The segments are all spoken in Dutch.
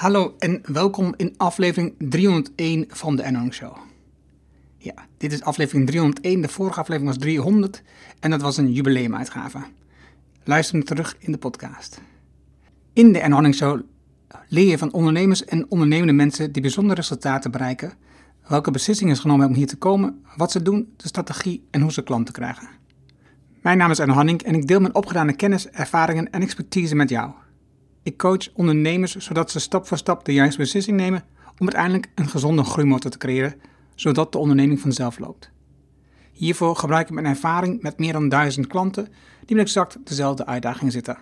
Hallo en welkom in aflevering 301 van de Enong Show. Ja, dit is aflevering 301. De vorige aflevering was 300 en dat was een jubileumuitgave. Luister hem terug in de podcast. In de Enong Show leer je van ondernemers en ondernemende mensen die bijzondere resultaten bereiken, welke beslissingen ze genomen om hier te komen, wat ze doen, de strategie en hoe ze klanten krijgen. Mijn naam is Hanning en ik deel mijn opgedane kennis, ervaringen en expertise met jou. Ik coach ondernemers zodat ze stap voor stap de juiste beslissing nemen om uiteindelijk een gezonde groeimotor te creëren, zodat de onderneming vanzelf loopt. Hiervoor gebruik ik mijn ervaring met meer dan duizend klanten die met exact dezelfde uitdagingen zitten.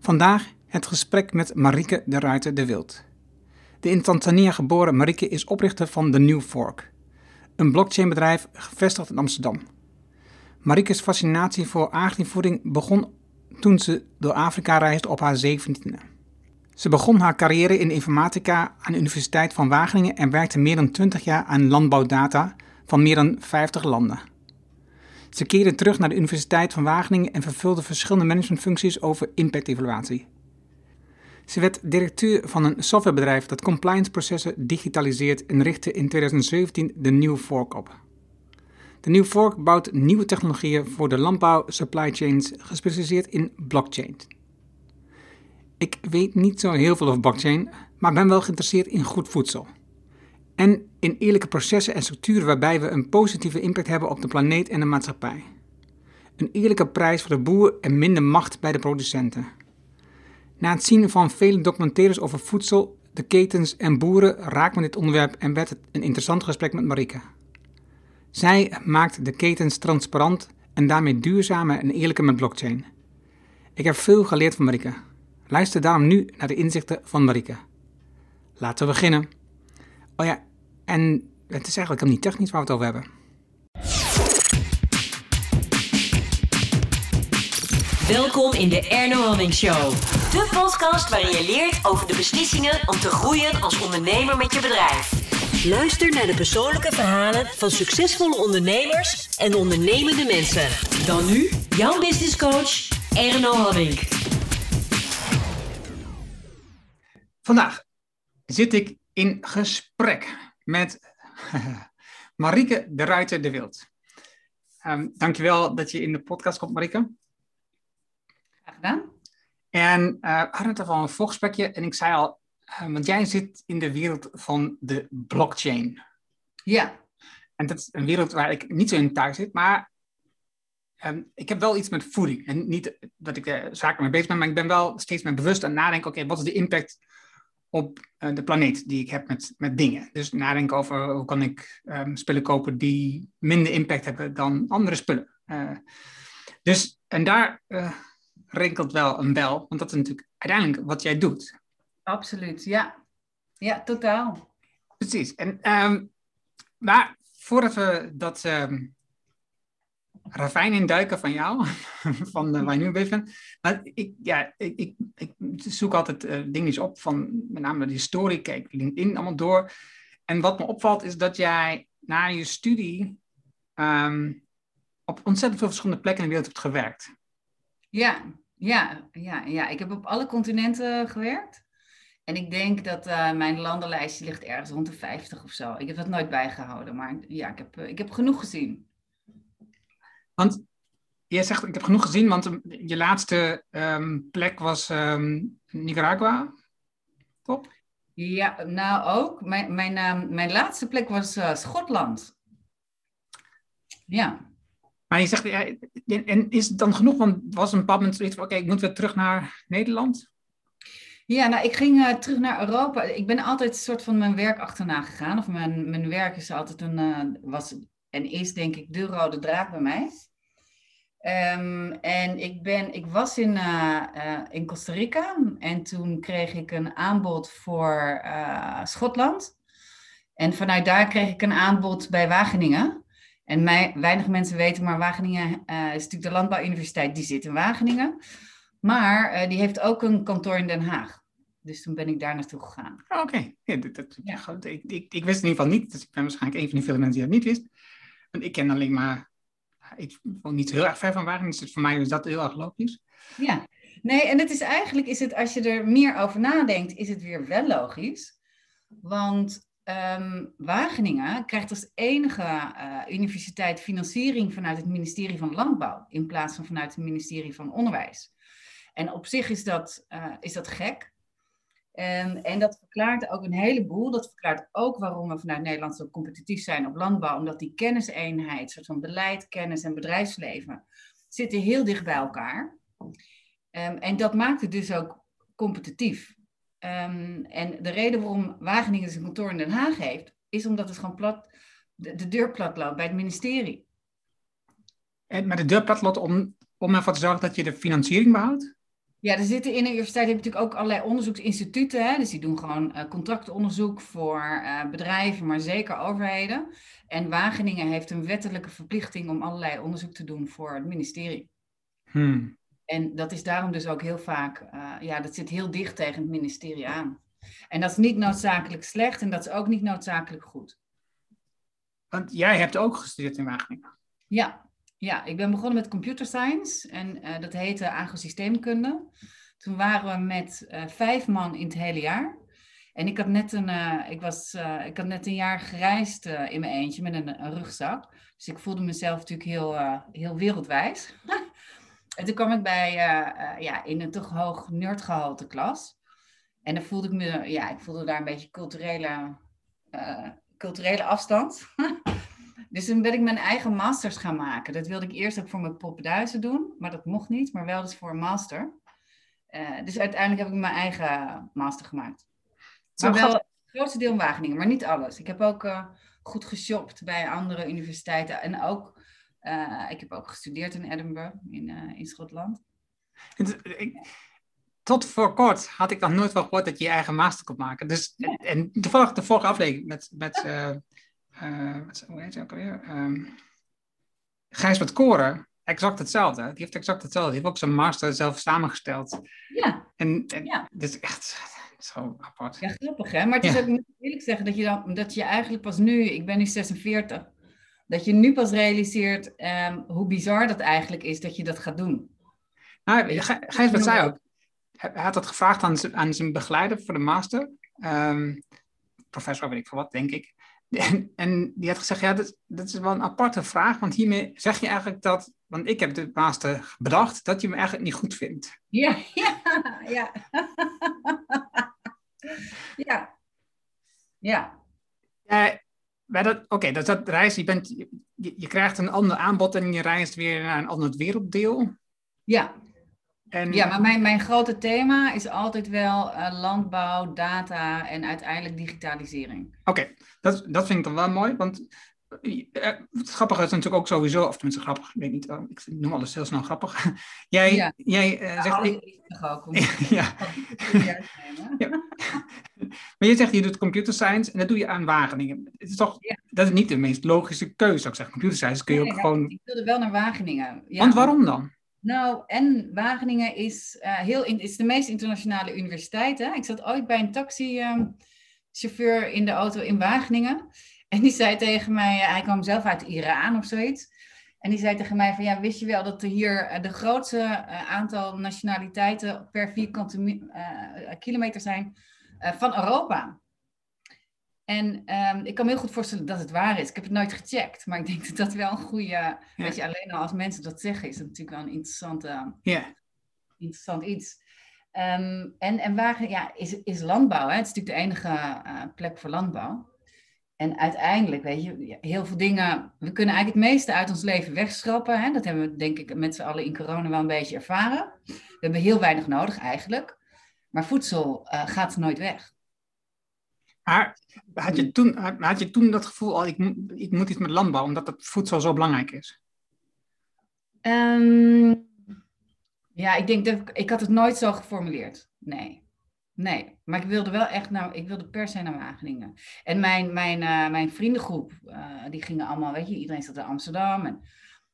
Vandaag het gesprek met Marike de Ruiter de Wild. De in Tanzania geboren Marike is oprichter van The New Fork, een blockchainbedrijf gevestigd in Amsterdam. Marike's fascinatie voor agrivvoeding begon toen ze door Afrika reisde op haar zeventiende. Ze begon haar carrière in informatica aan de Universiteit van Wageningen en werkte meer dan 20 jaar aan landbouwdata van meer dan 50 landen. Ze keerde terug naar de Universiteit van Wageningen en vervulde verschillende managementfuncties over impactevaluatie. Ze werd directeur van een softwarebedrijf dat compliance-processen digitaliseert en richtte in 2017 de New Fork op. De New Fork bouwt nieuwe technologieën voor de landbouw supply chains gespecialiseerd in blockchain. Ik weet niet zo heel veel over blockchain, maar ben wel geïnteresseerd in goed voedsel. En in eerlijke processen en structuren waarbij we een positieve impact hebben op de planeet en de maatschappij. Een eerlijke prijs voor de boer en minder macht bij de producenten. Na het zien van vele documentaires over voedsel, de ketens en boeren raakt me dit onderwerp en werd het een interessant gesprek met Marike. Zij maakt de ketens transparant en daarmee duurzamer en eerlijker met blockchain. Ik heb veel geleerd van Marike. Luister daarom nu naar de inzichten van Marike. Laten we beginnen. Oh ja, en het is eigenlijk helemaal niet technisch waar we het over hebben. Welkom in de Erno Hamming Show. De podcast waarin je leert over de beslissingen om te groeien als ondernemer met je bedrijf. Luister naar de persoonlijke verhalen van succesvolle ondernemers en ondernemende mensen. Dan nu jouw business coach Erno Hamming. Vandaag zit ik in gesprek met Marike de Ruiter de Wild. Um, dankjewel dat je in de podcast komt, Marike. Graag gedaan. En uh, we hadden het al een voorgesprekje en ik zei al, uh, want jij zit in de wereld van de blockchain. Ja. En dat is een wereld waar ik niet zo in thuis zit, maar um, ik heb wel iets met voeding. En niet dat ik er zaken mee bezig ben, maar ik ben wel steeds meer bewust aan het nadenken, oké, okay, wat is de impact op uh, de planeet die ik heb met, met dingen? Dus nadenken over hoe kan ik um, spullen kopen die minder impact hebben dan andere spullen. Uh, dus, en daar rinkelt wel een bel, want dat is natuurlijk uiteindelijk wat jij doet. Absoluut, ja. Ja, totaal. Precies. En, um, maar voordat we dat um, ravijn induiken van jou, van uh, waar je nu bezig bent, maar ik, ja, ik, ik, ik zoek altijd uh, dingen op van met name die story, kijk LinkedIn allemaal door. En wat me opvalt is dat jij na je studie um, op ontzettend veel verschillende plekken in de wereld hebt gewerkt. Ja, ja, ja, ja. Ik heb op alle continenten gewerkt. En ik denk dat uh, mijn landenlijstje ligt ergens rond de 50 of zo. Ik heb dat nooit bijgehouden, maar ja, ik heb, uh, ik heb genoeg gezien. Want jij zegt, ik heb genoeg gezien, want je laatste um, plek was um, Nicaragua, toch? Ja, nou ook. Mijn, mijn, uh, mijn laatste plek was Schotland. Ja. Maar je zegt, en is het dan genoeg? Want was een bepaald moment oké, okay, ik moet weer terug naar Nederland? Ja, nou, ik ging uh, terug naar Europa. Ik ben altijd een soort van mijn werk achterna gegaan. Of mijn, mijn werk is altijd een, uh, was en is denk ik de rode draad bij mij. Um, en ik, ben, ik was in, uh, in Costa Rica en toen kreeg ik een aanbod voor Schotland. En vanuit daar kreeg ik een aanbod bij Wageningen. En mij, weinig mensen weten, maar Wageningen is natuurlijk de Landbouwuniversiteit, die zit in Wageningen. Maar uh, die heeft ook een kantoor in Den Haag. Dus toen ben ik daar naartoe gegaan. Oh, Oké, okay. ja, ik, ik, ik, wist in ieder geval niet. Dus ik ben waarschijnlijk een van die vele mensen die dat niet wist. Want ik ken alleen maar... Ik woon niet heel erg ver van Wageningen, dus voor mij is dat heel erg logisch. Ja, Nee, en het is eigenlijk, is het, als je er meer over nadenkt, is het weer wel logisch. Want ehm, Wageningen krijgt als enige uh, universiteit financiering vanuit het ministerie van Landbouw, in plaats van vanuit het ministerie van Onderwijs. En op zich is dat, uh, is dat gek. En, en dat verklaart ook een heleboel. Dat verklaart ook waarom we vanuit Nederland zo competitief zijn op landbouw. Omdat die kenniseenheid, soort van beleid, kennis en bedrijfsleven, zitten heel dicht bij elkaar. Um, en dat maakt het dus ook competitief. Um, en de reden waarom Wageningen zijn kantoor in Den Haag heeft, is omdat het gewoon plat, de, de deur plat loopt bij het ministerie. En met de deur plat loopt om, om ervoor te zorgen dat je de financiering behoudt? Ja, er zitten in de universiteit heb je natuurlijk ook allerlei onderzoeksinstituten. Hè? Dus die doen gewoon uh, contractonderzoek voor uh, bedrijven, maar zeker overheden. En Wageningen heeft een wettelijke verplichting om allerlei onderzoek te doen voor het ministerie. Hmm. En dat is daarom dus ook heel vaak, uh, ja, dat zit heel dicht tegen het ministerie aan. En dat is niet noodzakelijk slecht en dat is ook niet noodzakelijk goed. Want jij hebt ook gestudeerd in Wageningen. Ja, ja, ik ben begonnen met computer science en uh, dat heette agrosysteemkunde. Toen waren we met uh, vijf man in het hele jaar. En ik had net een, uh, ik was, ik had net een jaar gereisd in mijn eentje met een, een, rugzak. Dus ik voelde mezelf natuurlijk heel, heel wereldwijs. en toen kwam ik bij, ja, in een toch hoog nerdgehalte klas. En dan voelde ik me, ja, ik voelde daar een beetje culturele, culturele afstand. Dus toen ben ik mijn eigen masters gaan maken. Dat wilde ik eerst ook voor mijn poppenduizen doen, maar dat mocht niet, maar wel dus voor een master. Uh, dus uiteindelijk heb ik mijn eigen master gemaakt. Maar wel het grootste deel in Wageningen, maar niet alles. Ik heb ook uh, goed geshopt bij andere universiteiten en ook, uh, ik heb ook gestudeerd in Edinburgh, in, in Schotland. tot voor kort had ik nog nooit wel gehoord dat je je eigen master kon maken. Dus, en toevallig de vorige aflevering met, met uh, wat, hoe heet hij ook alweer? Um, Gijsbert Koren, exact hetzelfde. Die heeft exact hetzelfde. Die heeft ook zijn master zelf samengesteld. Ja. En, en ja. dit is echt zo apart. Ja, grappig hè? Maar het is ja. ook, moet ik eerlijk zeggen, dat je, dan, dat je eigenlijk pas nu, ik ben nu 46, dat je nu pas realiseert um, hoe bizar dat eigenlijk is dat je dat gaat doen. Nou, Gijsbert zei ook, hij had dat gevraagd aan zijn, aan zijn begeleider voor de master. Um, professor, weet ik veel wat, denk ik. En, en, die had gezegd, ja, dat, dat, is wel een aparte vraag, want hiermee zeg je eigenlijk dat, want ik heb de master bedacht, dat je me eigenlijk niet goed vindt. Ja, ja, ja. ja. Ja. Dat, Oké, okay, dat, dat reis, je, bent, je, je, krijgt een ander aanbod en je reist weer naar een ander werelddeel. Ja. En... Ja, maar mijn, mijn grote thema is altijd wel uh, landbouw, data en uiteindelijk digitalisering. Oké, okay. dat, dat vind ik dan wel mooi, want uh, het grappige is natuurlijk ook sowieso, of tenminste grappig, ik weet niet, uh, ik noem alles heel snel grappig. jij ja. jij zegt... Ik, ook, ja. ja. Maar je zegt, je doet computer science en dat doe je aan Wageningen. Het is toch, dat is niet de meest logische keuze, zou ik zeggen. Computer science kun je nee, ook gewoon... Ik wilde wel naar Wageningen. Want waarom dan? Nou, en Wageningen is, uh, heel is de meest internationale universiteit. Hè? Ik zat ooit bij een taxichauffeur in de auto in Wageningen. En die zei tegen mij, uh, hij kwam zelf uit Iran of zoiets. En die zei tegen mij van, ja, wist je wel dat er hier uh, de grootste aantal nationaliteiten per vierkante kilometer zijn van Europa? En um, ik kan me heel goed voorstellen dat het waar is. Ik heb het nooit gecheckt, maar ik denk dat dat wel een goede. Ja. Weet je, alleen al als mensen dat zeggen, is dat natuurlijk wel een interessante, ja. interessant iets. Um, en, en waar ja, is, is landbouw. Hè? Het is natuurlijk de enige uh, plek voor landbouw. En uiteindelijk, weet je, heel veel dingen. We kunnen eigenlijk het meeste uit ons leven wegschrappen. Hè? Dat hebben we, denk ik, met z'n allen in corona wel een beetje ervaren. We hebben heel weinig nodig eigenlijk. Maar voedsel uh, gaat nooit weg. Maar had je toen, had je toen dat gevoel al, ik, ik moet iets met landbouw, omdat het voedsel zo belangrijk is? Um, ja, ik denk dat ik, ik had het nooit zo geformuleerd. Nee. Nee, maar ik wilde wel echt nou, ik wilde per se naar Wageningen. En mijn, mijn, uh, mijn vriendengroep, uh, die gingen allemaal, weet je, iedereen zat in Amsterdam en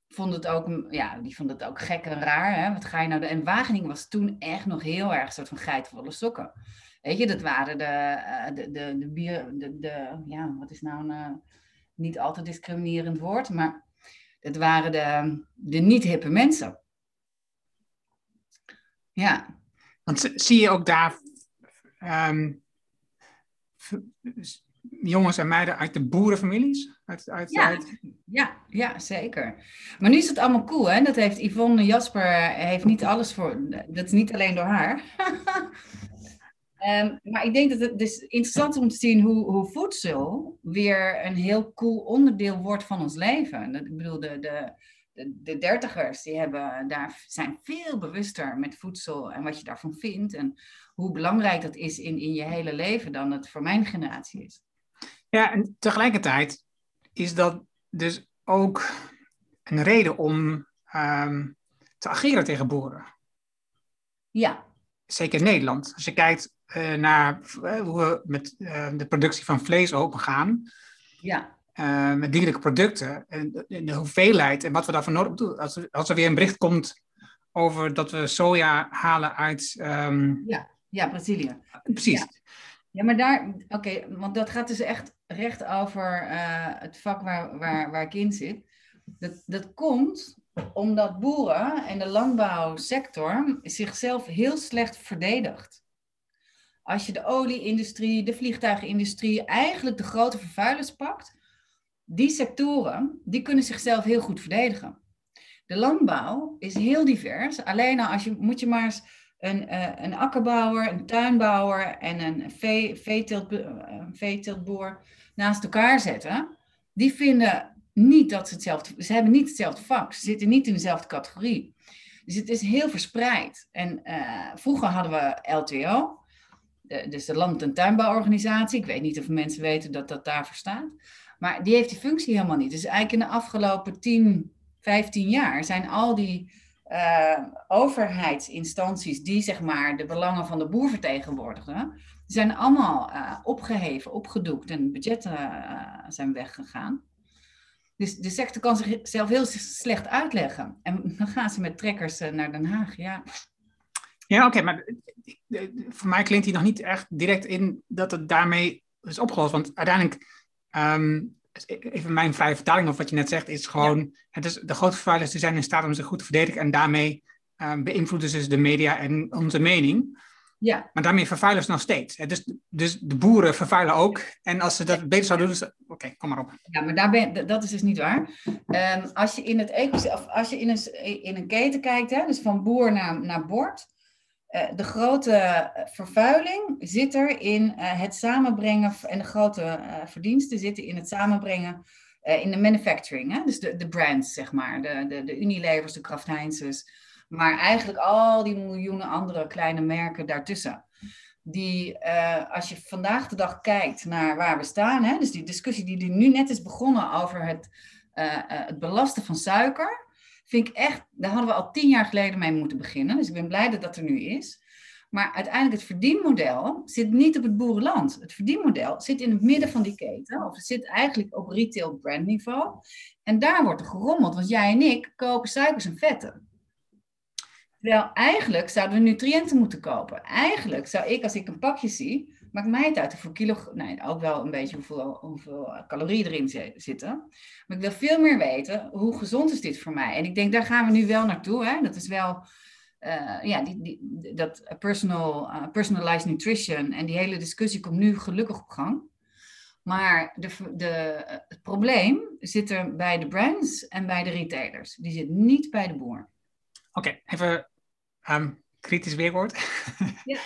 vond het ook, ja, die vond het ook gek en raar. Hè? Wat ga je nou doen? En Wageningen was toen echt nog heel erg een soort van geitenvolle sokken. Weet je, dat waren de, de, de, de, bier, de, de ja, wat is nou een uh, niet altijd discriminerend woord, maar het waren de, de niet-hippe mensen. Ja. Want zie je ook daar ehm, jongens en meiden uit de boerenfamilies? Uit, uit, ja. ja, ja, zeker. Maar nu is het allemaal cool, hè? Dat heeft Yvonne Jasper heeft niet alles voor. Dat is niet alleen door haar. um, maar ik denk dat het dus interessant is om te zien hoe, hoe voedsel weer een heel cool onderdeel wordt van ons leven. ik bedoel, de, de, de, de dertigers die hebben, daar zijn veel bewuster met voedsel en wat je daarvan vindt. En hoe belangrijk dat is in, in je hele leven dan het voor mijn generatie is. Ja, en tegelijkertijd is dat dus ook een reden om ehm, te ageren tegen boeren. Ja. Zeker in Nederland. Als je kijkt uh, naar uh, hoe we met uh, de productie van vlees opengaan. Ja. met dierlijke producten. En de, de hoeveelheid en wat we daarvoor nodig hebben. Als, er, als er weer een bericht komt over dat we soja halen uit. Um... ja. ja, Brazilië. Precies. Ja. Ja, maar daar, oké, want dat gaat dus echt recht over het vak waar, waar, waar ik in zit. Dat, dat komt omdat boeren en de landbouwsector zichzelf heel slecht verdedigt. Als je de olieindustrie, de vliegtuigindustrie, eigenlijk de grote vervuilers pakt, die sectoren, die kunnen zichzelf heel goed verdedigen. De landbouw is heel divers. Alleen als je, moet je maar eens een, uh, een akkerbouwer, een tuinbouwer en een vee, uh, veeteeltboer naast elkaar zetten, die vinden niet dat ze hetzelfde, ze hebben niet hetzelfde vak, ze zitten niet in dezelfde categorie. Dus het is heel verspreid. En uh, vroeger hadden we LTO, de, dus de Land- en Tuinbouworganisatie. Ik weet niet of mensen weten dat dat daarvoor staat. Maar die heeft die functie helemaal niet. Dus eigenlijk in de afgelopen 10, 15 jaar zijn al die uh, overheidsinstanties die zeg maar de belangen van de boer vertegenwoordigen, zijn allemaal uh, opgeheven, opgedoekt en budgetten zijn weggegaan. Dus de sector kan zichzelf heel slecht uitleggen. En dan gaan ze met trekkers naar Den Haag. Ja, ja oké, okay, maar voor mij klinkt hij nog niet echt direct in dat het daarmee is opgelost. Want uiteindelijk um, even mijn vrije vertaling of wat je net zegt, is gewoon, het is, de grote vervuilers die zijn in staat om zich goed te verdedigen en daarmee uh, beïnvloeden ze de media en onze mening. Ja. Maar daarmee vervuilen ze nog steeds. Dus, dus de boeren vervuilen ook. En als ze dat beter zouden doen, oké, okay, kom maar op. Ja, maar daar ben, dat is dus niet waar. Um, als je in het ecosysteem, als je in een, in een keten kijkt, hè, dus van boer naar, naar bord, uh, de grote vervuiling zit er in uh, het samenbrengen, en de grote uh, verdiensten zitten in het samenbrengen in de manufacturing. Hè? Dus de, de brands, zeg maar, de, de, de Unilevers, de Kraft Heinz's, maar eigenlijk al die miljoenen andere kleine merken daartussen. Die, als je vandaag de dag kijkt naar waar we staan, hè? dus die discussie die nu net is begonnen over het, het belasten van suiker, vind ik echt, daar hadden we al tien jaar geleden mee moeten beginnen. Dus ik ben blij dat dat er nu is. Maar uiteindelijk het verdienmodel zit niet op het boerenland. Het verdienmodel zit in het midden van die keten. Of het zit eigenlijk op retail brandniveau. En daar wordt er gerommeld. Want jij en ik kopen suikers en vetten. Terwijl eigenlijk zouden we nutriënten moeten kopen. Eigenlijk zou ik, als ik een pakje zie, maakt mij het uit hoeveel kilo, nee, ook wel een beetje hoeveel, hoeveel calorieën erin zitten. Maar ik wil veel meer weten, hoe gezond is dit voor mij? En ik denk, daar gaan we nu wel naartoe. Hè? Dat is wel, uh, ja, die, die, dat personal, uh, personalized nutrition en die hele discussie komt nu gelukkig op gang. Maar de, de, het probleem zit er bij de brands en bij de retailers. Die zit niet bij de boer. Oké, even um, kritisch weerwoord. Ja.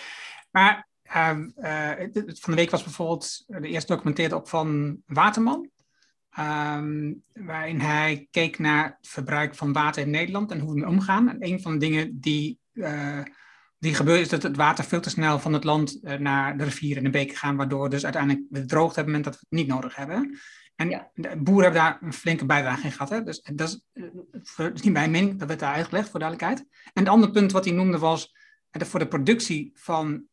maar um, uh, van de week was bijvoorbeeld de eerste documentaire op van Waterman. Um, waarin hij keek naar het verbruik van water in Nederland en hoe we omgaan. En een van de dingen die, uh, die gebeurt is dat het water veel te snel van het land uh, naar de rivieren en de beken gaan, waardoor dus uiteindelijk we droogte hebben moment dat we het niet nodig hebben. En Ja. de boeren hebben daar een flinke bijdrage in gehad. Hè? Dus dat is, eh, voor- dat is niet mijn mening, dat werd daar uitgelegd voor duidelijkheid. En het andere punt wat hij noemde was, eh, dat voor de productie van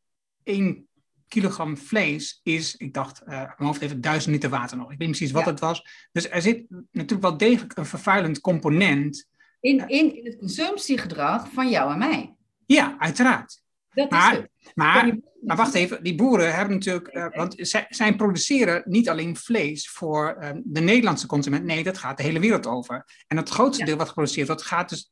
1 kilogram vlees is, ik dacht, eh mijn hoofd even duizend liter water nog. Ik weet niet precies wat Ja. het was. Dus er zit natuurlijk wel degelijk een vervuilend component. In, in, in het consumptiegedrag van jou en mij. Ja, uiteraard. Dat Maar- is het. Maar, maar wacht even, die boeren hebben natuurlijk, eh, want zij, zij produceren niet alleen vlees voor eh, de Nederlandse consument, nee, dat gaat de hele wereld over. En het grootste Ja. deel wat geproduceerd wordt, gaat dus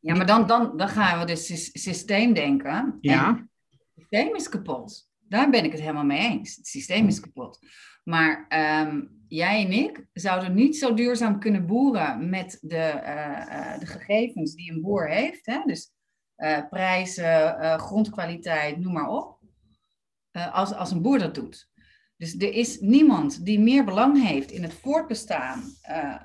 Ja, maar dan, dan, dan gaan we dus sys- systeem denken. Ja. En het systeem is kapot. Daar ben ik het helemaal mee eens. Het systeem is kapot. Maar ehm, jij en ik zouden niet zo duurzaam kunnen boeren met de, eh, eh, de gegevens die een boer heeft. Hè? Dus eh, prijzen, eh, grondkwaliteit, noem maar op. eh, als, als een boer dat doet. Dus er is niemand die meer belang heeft in het voortbestaan,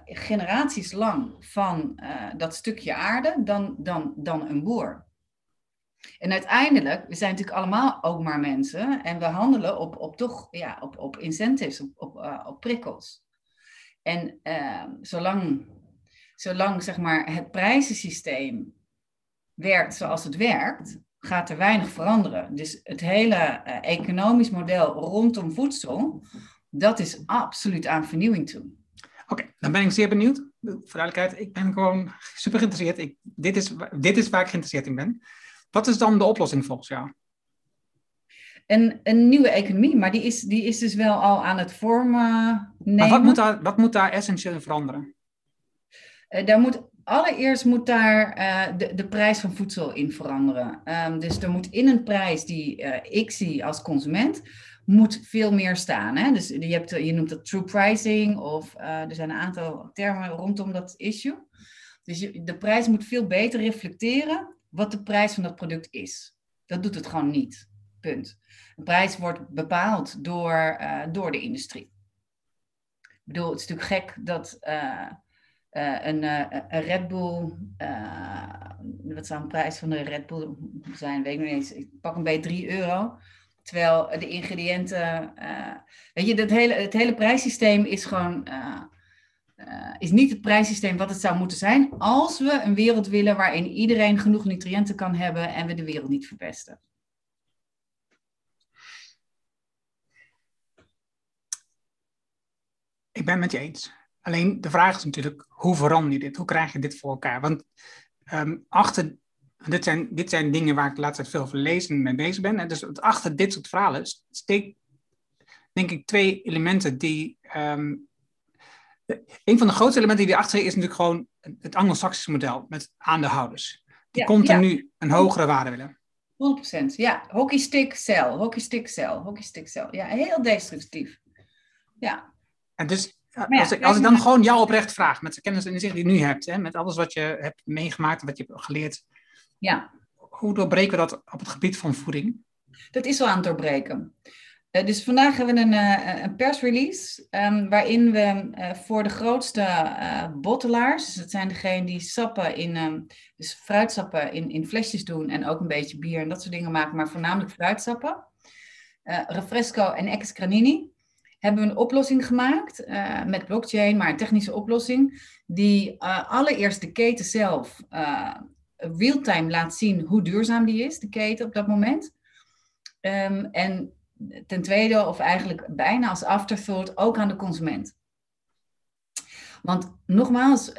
generaties lang, van dat stukje aarde dan, dan, dan een boer. En uiteindelijk, we zijn natuurlijk allemaal ook maar mensen en we handelen op, op toch, ja, op, op incentives, op, op, prikkels. En eh, zolang, zolang zeg maar, het prijzensysteem werkt zoals het werkt, gaat er weinig veranderen. Dus het hele eh, economisch model rondom voedsel, dat is absoluut aan vernieuwing toe. Oké, dan ben ik zeer benieuwd. Voor duidelijkheid, ik ben gewoon super geïnteresseerd. Ik, dit, is, dit is waar ik geïnteresseerd in ben. Wat is dan de oplossing volgens jou? Een, een nieuwe economie, maar die is, die is dus wel al aan het vormen nemen. Maar wat moet, daar, wat moet daar essentieel in veranderen? Eh, daar moet, allereerst moet daar eh, de, de prijs van voedsel in veranderen. Ehm, dus er moet in een prijs die eh, ik zie als consument, moet veel meer staan. Hè? Dus je, hebt, je noemt dat true pricing of eh, er zijn een aantal termen rondom dat issue. Dus de prijs moet veel beter reflecteren wat de prijs van dat product is. Dat doet het gewoon niet. Punt. De prijs wordt bepaald door, door de industrie. Ik bedoel, het is natuurlijk gek dat eh, een, eh, een Red Bull, eh, wat zou een prijs van de Red Bull zijn? Weet ik niet eens. Ik pak een beetje 3 euro. Terwijl de ingrediënten, weet je, dat hele, het hele prijssysteem is gewoon, is niet het prijssysteem wat het zou moeten zijn als we een wereld willen waarin iedereen genoeg nutriënten kan hebben en we de wereld niet verpesten. Ik ben het met je eens. Alleen de vraag is natuurlijk, hoe verander je dit? Hoe krijg je dit voor elkaar? Want ehm, achter, dit zijn, dit zijn dingen waar ik de laatste tijd veel over lees en mee bezig ben. En dus achter dit soort verhalen steekt, denk ik, twee elementen die... ehm, een van de grootste elementen die erachter zitten is natuurlijk gewoon het Anglo-Saxische model met aandeelhouders. Die Ja, continu een hogere waarde willen. 100%. Ja, hockey stick cell, hockey stick cell, hockey stick cell. Ja, heel destructief. Ja, En dus ja, als, ik, kijk als ik dan gewoon jou oprecht vraag, met de kennis en inzicht die je nu hebt, hè, met alles wat je hebt meegemaakt en wat je hebt geleerd, ja. hoe doorbreken we dat op het gebied van voeding? Dat is wel aan het doorbreken. Eh, dus vandaag hebben we een, eh, een persrelease ehm, waarin we eh, voor de grootste bottelaars, dus dat zijn degenen die sappen in, ehm, dus fruitsappen in, in flesjes doen en ook een beetje bier en dat soort dingen maken, maar voornamelijk fruitsappen. Refresco en Ex Granini hebben we een oplossing gemaakt eh, met blockchain, maar een technische oplossing, die eh, allereerst de keten zelf eh, real-time laat zien hoe duurzaam die is, de keten op dat moment. Ehm, en ten tweede, of eigenlijk bijna als afterthought, ook aan de consument. Want nogmaals,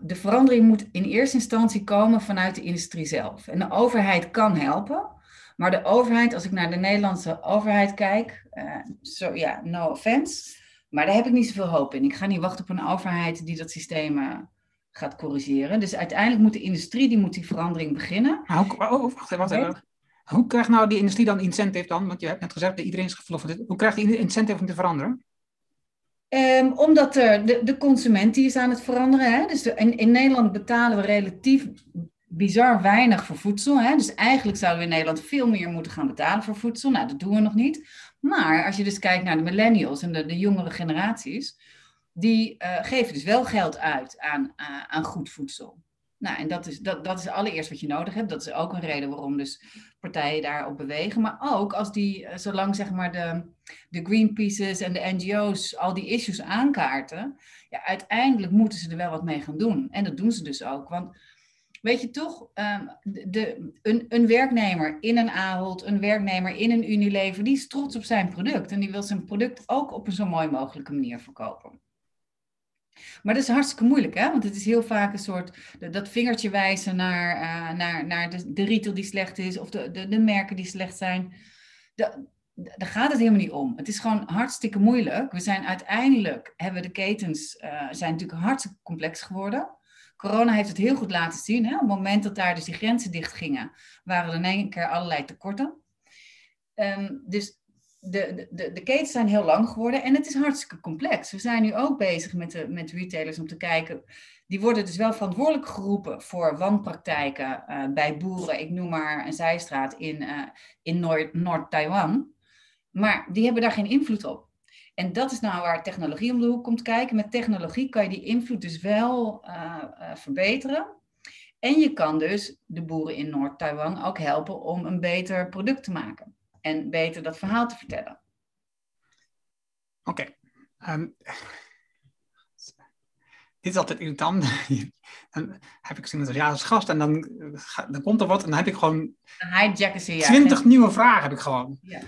de verandering moet in eerste instantie komen vanuit de industrie zelf. En de overheid kan helpen. Maar de overheid, als ik naar de Nederlandse overheid kijk, eh, zo ja, no offense, maar daar heb ik niet zoveel hoop in. Ik ga niet wachten op een overheid die dat systeem eh, gaat corrigeren. Dus uiteindelijk moet de industrie die, moet die verandering beginnen. Hoe, oh, oh, wacht even, wacht even. Hoe krijgt nou die industrie dan incentive dan? Want je hebt net gezegd dat iedereen is gevlogen. Hoe krijgt die incentive om te veranderen? Ehm, omdat er de, de consument die is aan het veranderen. Hè? Dus de- in, in Nederland betalen we relatief bizar weinig voor voedsel. Hè? Dus eigenlijk zouden we in Nederland veel meer moeten gaan betalen voor voedsel. Nou, dat doen we nog niet. Maar als je dus kijkt naar de millennials en de, jongere generaties, die eh, geven dus wel geld uit aan, eh, aan goed voedsel. Nou, en dat is, dat, dat is allereerst wat je nodig hebt. Dat is ook een reden waarom dus partijen daarop bewegen. Maar ook als die, eh, zolang zeg maar de, de Greenpeace's en de NGO's al die issues aankaarten, ja, uiteindelijk moeten ze er wel wat mee gaan doen. En dat doen ze dus ook. Want weet je toch, ehm, de, een, een werknemer in een Ahold, een werknemer in een Unilever, die is trots op zijn product. En die wil zijn product ook op een zo mooi mogelijke manier verkopen. Maar dat is hartstikke moeilijk, hè? Want het is heel vaak een soort dat- vingertje wijzen naar, eh, naar, naar de, de retail die slecht is of de, de, de merken die slecht zijn. Da- daar gaat het helemaal niet om. Het is gewoon hartstikke moeilijk. We zijn uiteindelijk, hebben de ketens, eh, zijn natuurlijk hartstikke complex geworden. Corona heeft het heel goed laten zien. Hè? Op het moment dat daar dus die grenzen dicht gingen, waren er in één keer allerlei tekorten. Ehm, dus de, de, de ketens zijn heel lang geworden en het is hartstikke complex. We zijn nu ook bezig met, de, met retailers om te kijken. Die worden dus wel verantwoordelijk geroepen voor wanpraktijken uh, bij boeren. Ik noem maar een zijstraat in, uh, in Noord-Taiwan. maar die hebben daar geen invloed op. En dat is nou waar technologie om de hoek komt kijken. Met technologie kan je die invloed dus wel uh, verbeteren. En je kan dus de boeren in Noord-Taiwan ook helpen om een beter product te maken en beter dat verhaal te vertellen. Oké. Okay. Um, ehm, dit is altijd irritant. dan heb ik ze ja, als gast en dan, dan komt er wat en dan heb ik gewoon. Dan hijacken ze ja. Twintig nieuwe vragen heb ik gewoon. Ja.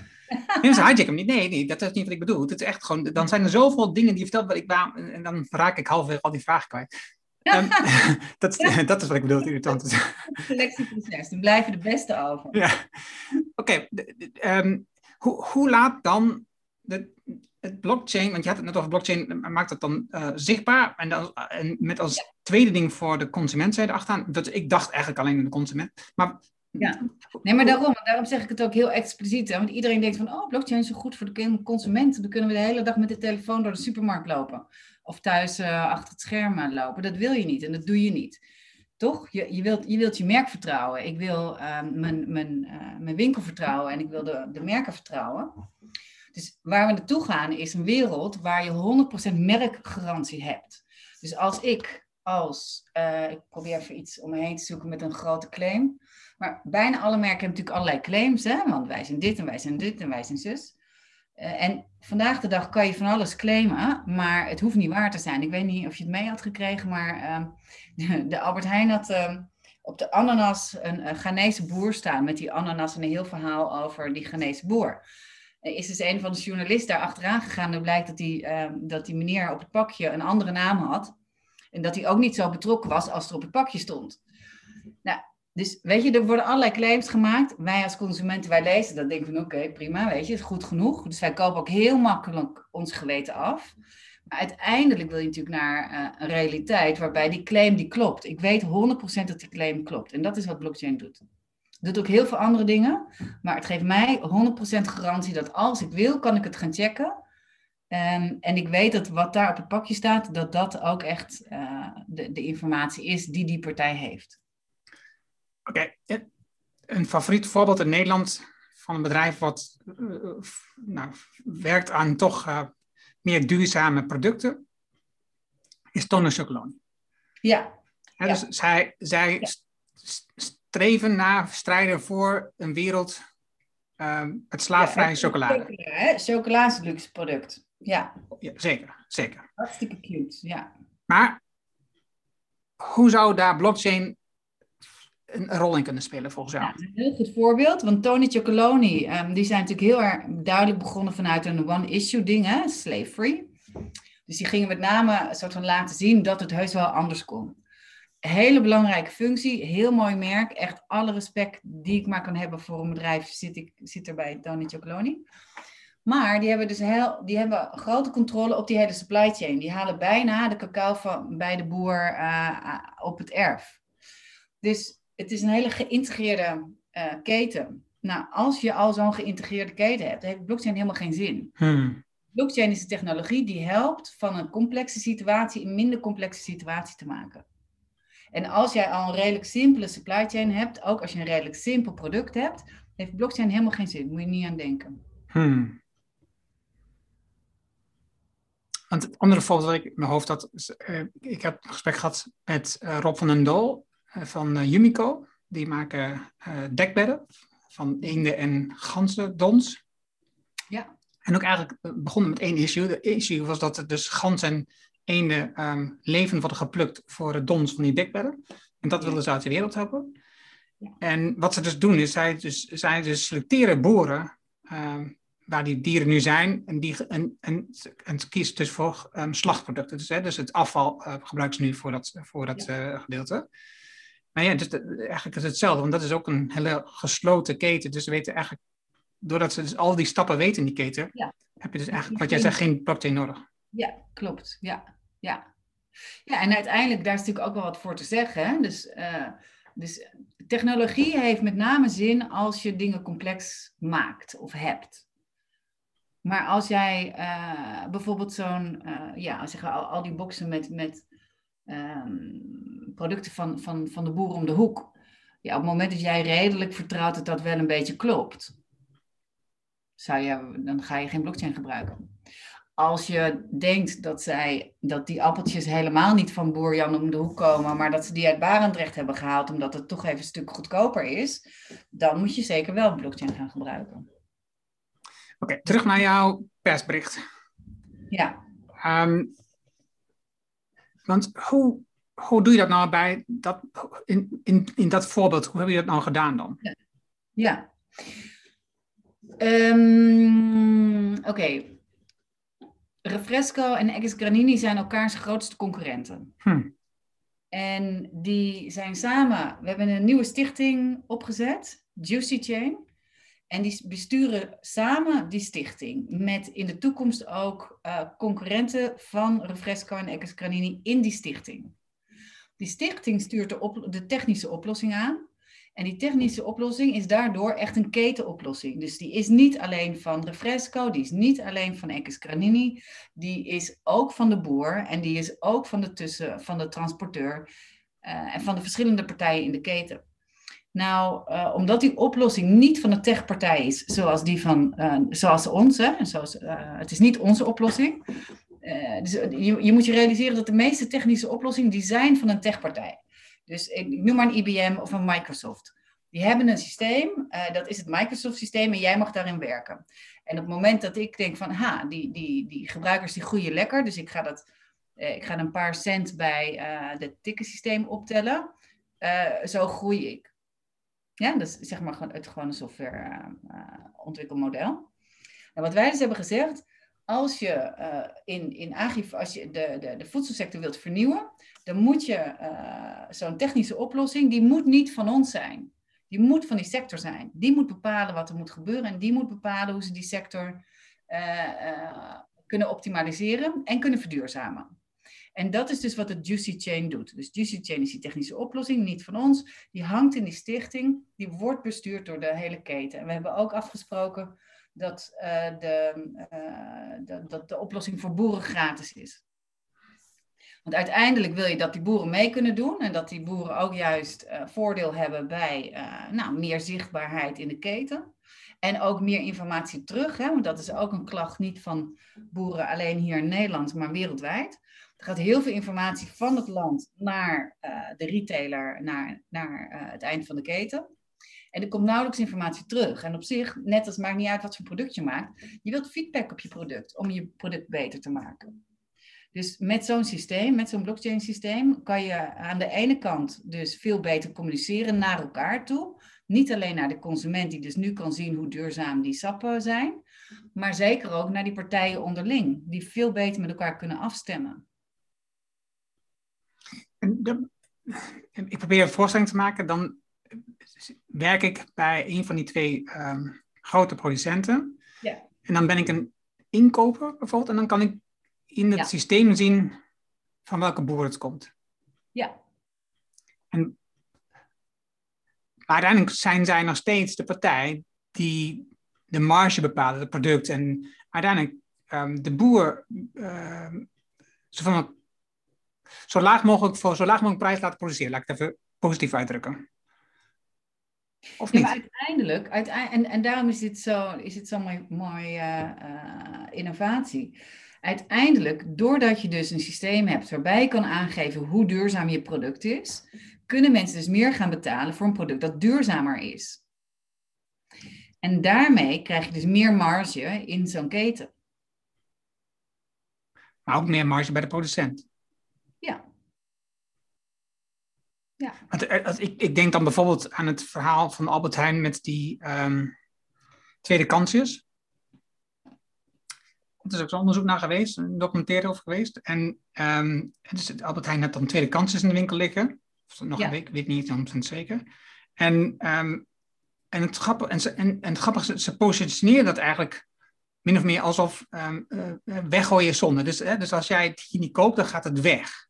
Nee, ze hijacken hem niet. Nee, nee, dat is niet wat ik bedoel. Het is echt gewoon, dan zijn er zoveel dingen die je vertelt, ik, en dan raak ik halverwege al die vragen kwijt. Um, dat, dat is wat ik bedoel, irritant. Selectieproces, dan blijven de beste over. Ja, oké. Ehm, hoe, hoe laat dan de, het blockchain, want je had het net over blockchain, maakt het dan uh, zichtbaar? En, dan, en met als tweede ding voor de consument zij achteraan. Dat, ik dacht eigenlijk alleen aan de consument. Maar ja, nee, maar daarom, daarom zeg ik het ook heel expliciet. Want iedereen denkt van, oh, blockchain is zo goed voor de consument. Dan kunnen we de hele dag met de telefoon door de supermarkt lopen of thuis uh, achter het scherm lopen. Dat wil je niet en dat doe je niet. Toch? Je, je, wilt, je wilt je merk vertrouwen. Ik wil uh, mijn, mijn, uh, mijn winkel vertrouwen en ik wil de, de merken vertrouwen. Dus waar we naartoe gaan is een wereld waar je 100% merkgarantie hebt. Dus als ik als, uh, ik probeer even iets om me heen te zoeken met een grote claim. Maar bijna alle merken hebben natuurlijk allerlei claims, hè? want wij zijn dit en wij zijn dit en wij zijn zus. Uh, en vandaag de dag kan je van alles claimen, maar het hoeft niet waar te zijn. Ik weet niet of je het mee had gekregen, maar uh, de, de, Albert Heijn had uh, op de ananas een, een Ghanese boer staan met die ananas en een heel verhaal over die Ghanese boer. Er is dus een van de journalisten daar achteraan gegaan en blijkt dat die, ehm, dat die meneer op het pakje een andere naam had. En dat hij ook niet zo betrokken was als er op het pakje stond. Dus weet je, er worden allerlei claims gemaakt. Wij als consumenten, wij lezen dat, denken van oké, prima, weet je, is goed genoeg. Dus wij kopen ook heel makkelijk ons geweten af. Maar uiteindelijk wil je natuurlijk naar uh, een realiteit waarbij die claim die klopt. Ik weet 100% dat die claim klopt. En dat is wat blockchain doet. Het doet ook heel veel andere dingen, maar het geeft mij 100% garantie dat als ik wil, kan ik het gaan checken. Um, en ik weet dat wat daar op het pakje staat, dat dat ook echt uh, de, de informatie is die die partij heeft. Oké, een favoriet voorbeeld in Nederland van een bedrijf wat uh, nou, werkt aan toch uh, meer duurzame producten, is Tonne Chocolone. Ja. ja. Dus zij, zij ja. streven naar, strijden voor een wereld het slaafvrije ja, chocolade. Chocola, chocola is een luxe product. Ja. ja. Zeker, zeker. Hartstikke cute, ja. Maar hoe zou daar blockchain een rol in kunnen spelen volgens jou? Een heel goed voorbeeld, want Tony Chocoloni, um, die zijn natuurlijk heel erg duidelijk begonnen vanuit een one-issue ding, hè, slave-free. Dus die gingen met name een soort van laten zien dat het heus wel anders kon. Hele belangrijke functie, heel mooi merk. Echt alle respect die ik maar kan hebben voor een bedrijf zit, ik, zit er bij Tony Chocoloni. Maar die hebben dus heel, die hebben grote controle op die hele supply chain. Die halen bijna de cacao van, bij de boer uh, op het erf. Dus het is een hele geïntegreerde uh, keten. Nou, als je al zo'n geïntegreerde keten hebt, heeft blockchain helemaal geen zin. Hmm. Blockchain is een technologie die helpt van een complexe situatie een minder complexe situatie te maken. En als jij al een redelijk simpele supply chain hebt, ook als je een redelijk simpel product hebt, heeft blockchain helemaal geen zin. Moet je niet aan denken. Hmm. Want het andere voorbeeld dat ik in mijn hoofd had, is, uh, ik heb een gesprek gehad met uh, Rob van den Dol van Yumico. Die maken dekbedden van eenden en ganzen, dons. Ja. En ook eigenlijk begonnen met één issue. De issue was dat er dus ganzen en eenden um, leven worden geplukt voor het dons van die dekbedden. En dat wilden ze uit de wereld helpen. Ja. En wat ze dus doen is, zij dus, zij dus selecteren boeren um, waar die dieren nu zijn. En, die, en, en, en kiest dus voor um, slachtproducten. Dus, hè, dus het afval uh, gebruiken ze nu voor dat, voor dat ja. uh, gedeelte. Maar ja, dus eigenlijk is het hetzelfde, want dat is ook een hele gesloten keten. Dus ze weten eigenlijk, doordat ze dus al die stappen weten in die keten, ja. heb je dus eigenlijk, wat jij zegt, geen blockchain nodig. Ja, klopt. Ja, ja. Ja, en uiteindelijk, daar is natuurlijk ook wel wat voor te zeggen. Hè? Dus, uh, dus technologie heeft met name zin als je dingen complex maakt of hebt. Maar als jij uh, bijvoorbeeld zo'n, uh, ja, zeg al, al die boxen met, met um, producten van, van, van de boer om de hoek. Ja, op het moment dat jij redelijk vertrouwt dat dat wel een beetje klopt, zou je, dan ga je geen blockchain gebruiken. Als je denkt dat, zij, dat die appeltjes helemaal niet van boer Jan om de hoek komen, maar dat ze die uit Barendrecht hebben gehaald omdat het toch even een stuk goedkoper is, dan moet je zeker wel blockchain gaan gebruiken. Oké, terug naar jouw persbericht. Ja. Um, want hoe, hoe doe je dat nou bij dat, in, in, in dat voorbeeld? Hoe heb je dat nou gedaan dan? Ja. ja. Um, Oké. Okay. Refresco en Ex Granini zijn elkaars grootste concurrenten. Hm. En die zijn samen, we hebben een nieuwe stichting opgezet, Juicy Chain. En die besturen samen die stichting met in de toekomst ook uh, concurrenten van Refresco en Granini in die stichting. Die stichting stuurt de, de technische oplossing aan. En die technische oplossing is daardoor echt een ketenoplossing. Dus die is niet alleen van Refresco, die is niet alleen van Ex Granini, die is ook van de boer en die is ook van de, tussen, van de transporteur uh, en van de verschillende partijen in de keten. Nou, uh, omdat die oplossing niet van de techpartij is, zoals die van, uh, zoals onze, zoals, het is niet onze oplossing. dus je, je moet je realiseren dat de meeste technische oplossingen die zijn van een techpartij. Dus ik noem maar een IBM of een Microsoft. Die hebben een systeem, dat is het Microsoft-systeem en jij mag daarin werken. En op het moment dat ik denk van, ha, die, die, die gebruikers die groeien lekker, dus ik ga, dat, ik ga een paar cent bij het ticketsysteem optellen, zo groei ik. Ja, dat is zeg maar gewoon het gewone softwareontwikkelmodel. en wat wij dus hebben gezegd, als je in, in agif, als je de, de, de voedselsector wilt vernieuwen, dan moet je zo'n technische oplossing, die moet niet van ons zijn. Die moet van die sector zijn. Die moet bepalen wat er moet gebeuren en die moet bepalen hoe ze die sector kunnen optimaliseren en kunnen verduurzamen. En dat is dus wat de Juicy Chain doet. Dus Juicy Chain is die technische oplossing, niet van ons. Die hangt in die stichting, die wordt bestuurd door de hele keten. En we hebben ook afgesproken dat, de, dat, dat de oplossing voor boeren gratis is. Want uiteindelijk wil je dat die boeren mee kunnen doen en dat die boeren ook juist uh, voordeel hebben bij nou, meer zichtbaarheid in de keten. En ook meer informatie terug, hè, want dat is ook een klacht niet van boeren alleen hier in Nederland, maar wereldwijd. Er gaat heel veel informatie van het land naar uh, de retailer, naar, naar het eind van de keten. En er komt nauwelijks informatie terug. En op zich, net als maakt niet uit wat voor product je maakt, je wilt feedback op je product om je product beter te maken. Dus met zo'n systeem, met zo'n blockchain systeem, kan je aan de ene kant dus veel beter communiceren naar elkaar toe. Niet alleen naar de consument die dus nu kan zien hoe duurzaam die sappen zijn, maar zeker ook naar die partijen onderling, die veel beter met elkaar kunnen afstemmen. De, ik probeer een voorstelling te maken, dan werk ik bij een van die twee um, grote producenten. Ja. En dan ben ik een inkoper bijvoorbeeld, en dan kan ik in het systeem zien van welke boer het komt. Ja. En, maar uiteindelijk zijn zij nog steeds de partij die de marge bepaalt, het product. En uiteindelijk um, de boer uh, zo, van, zo, laag mogelijk voor zo laag mogelijk prijs laten produceren. Laat ik het even positief uitdrukken. Of niet? Ja, maar uiteindelijk, uiteindelijk en, en daarom is dit zo'n zo mooi, mooi uh, uh, innovatie uiteindelijk, doordat je dus een systeem hebt waarbij je kan aangeven hoe duurzaam je product is, kunnen mensen dus meer gaan betalen voor een product dat duurzamer is. En daarmee krijg je dus meer marge in zo'n keten. Maar ook meer marge bij de producent. Ja. Ja. Want, eh, ik, ik denk dan bijvoorbeeld aan het verhaal van Albert Heijn met die um, tweede kansjes. Er is ook zo'n onderzoek naar geweest, een documentaire over geweest. En um, dus Albert Heijn had dan tweede kansjes in de winkel liggen. Of nog ja. een week, weet niet 100% zeker. En, um, en het grappige, en, ze, en, en het grappige ze positioneren dat eigenlijk min of meer alsof um, uh, weggooien zonde. Dus, hè, dus als jij het hier niet koopt, dan gaat het weg.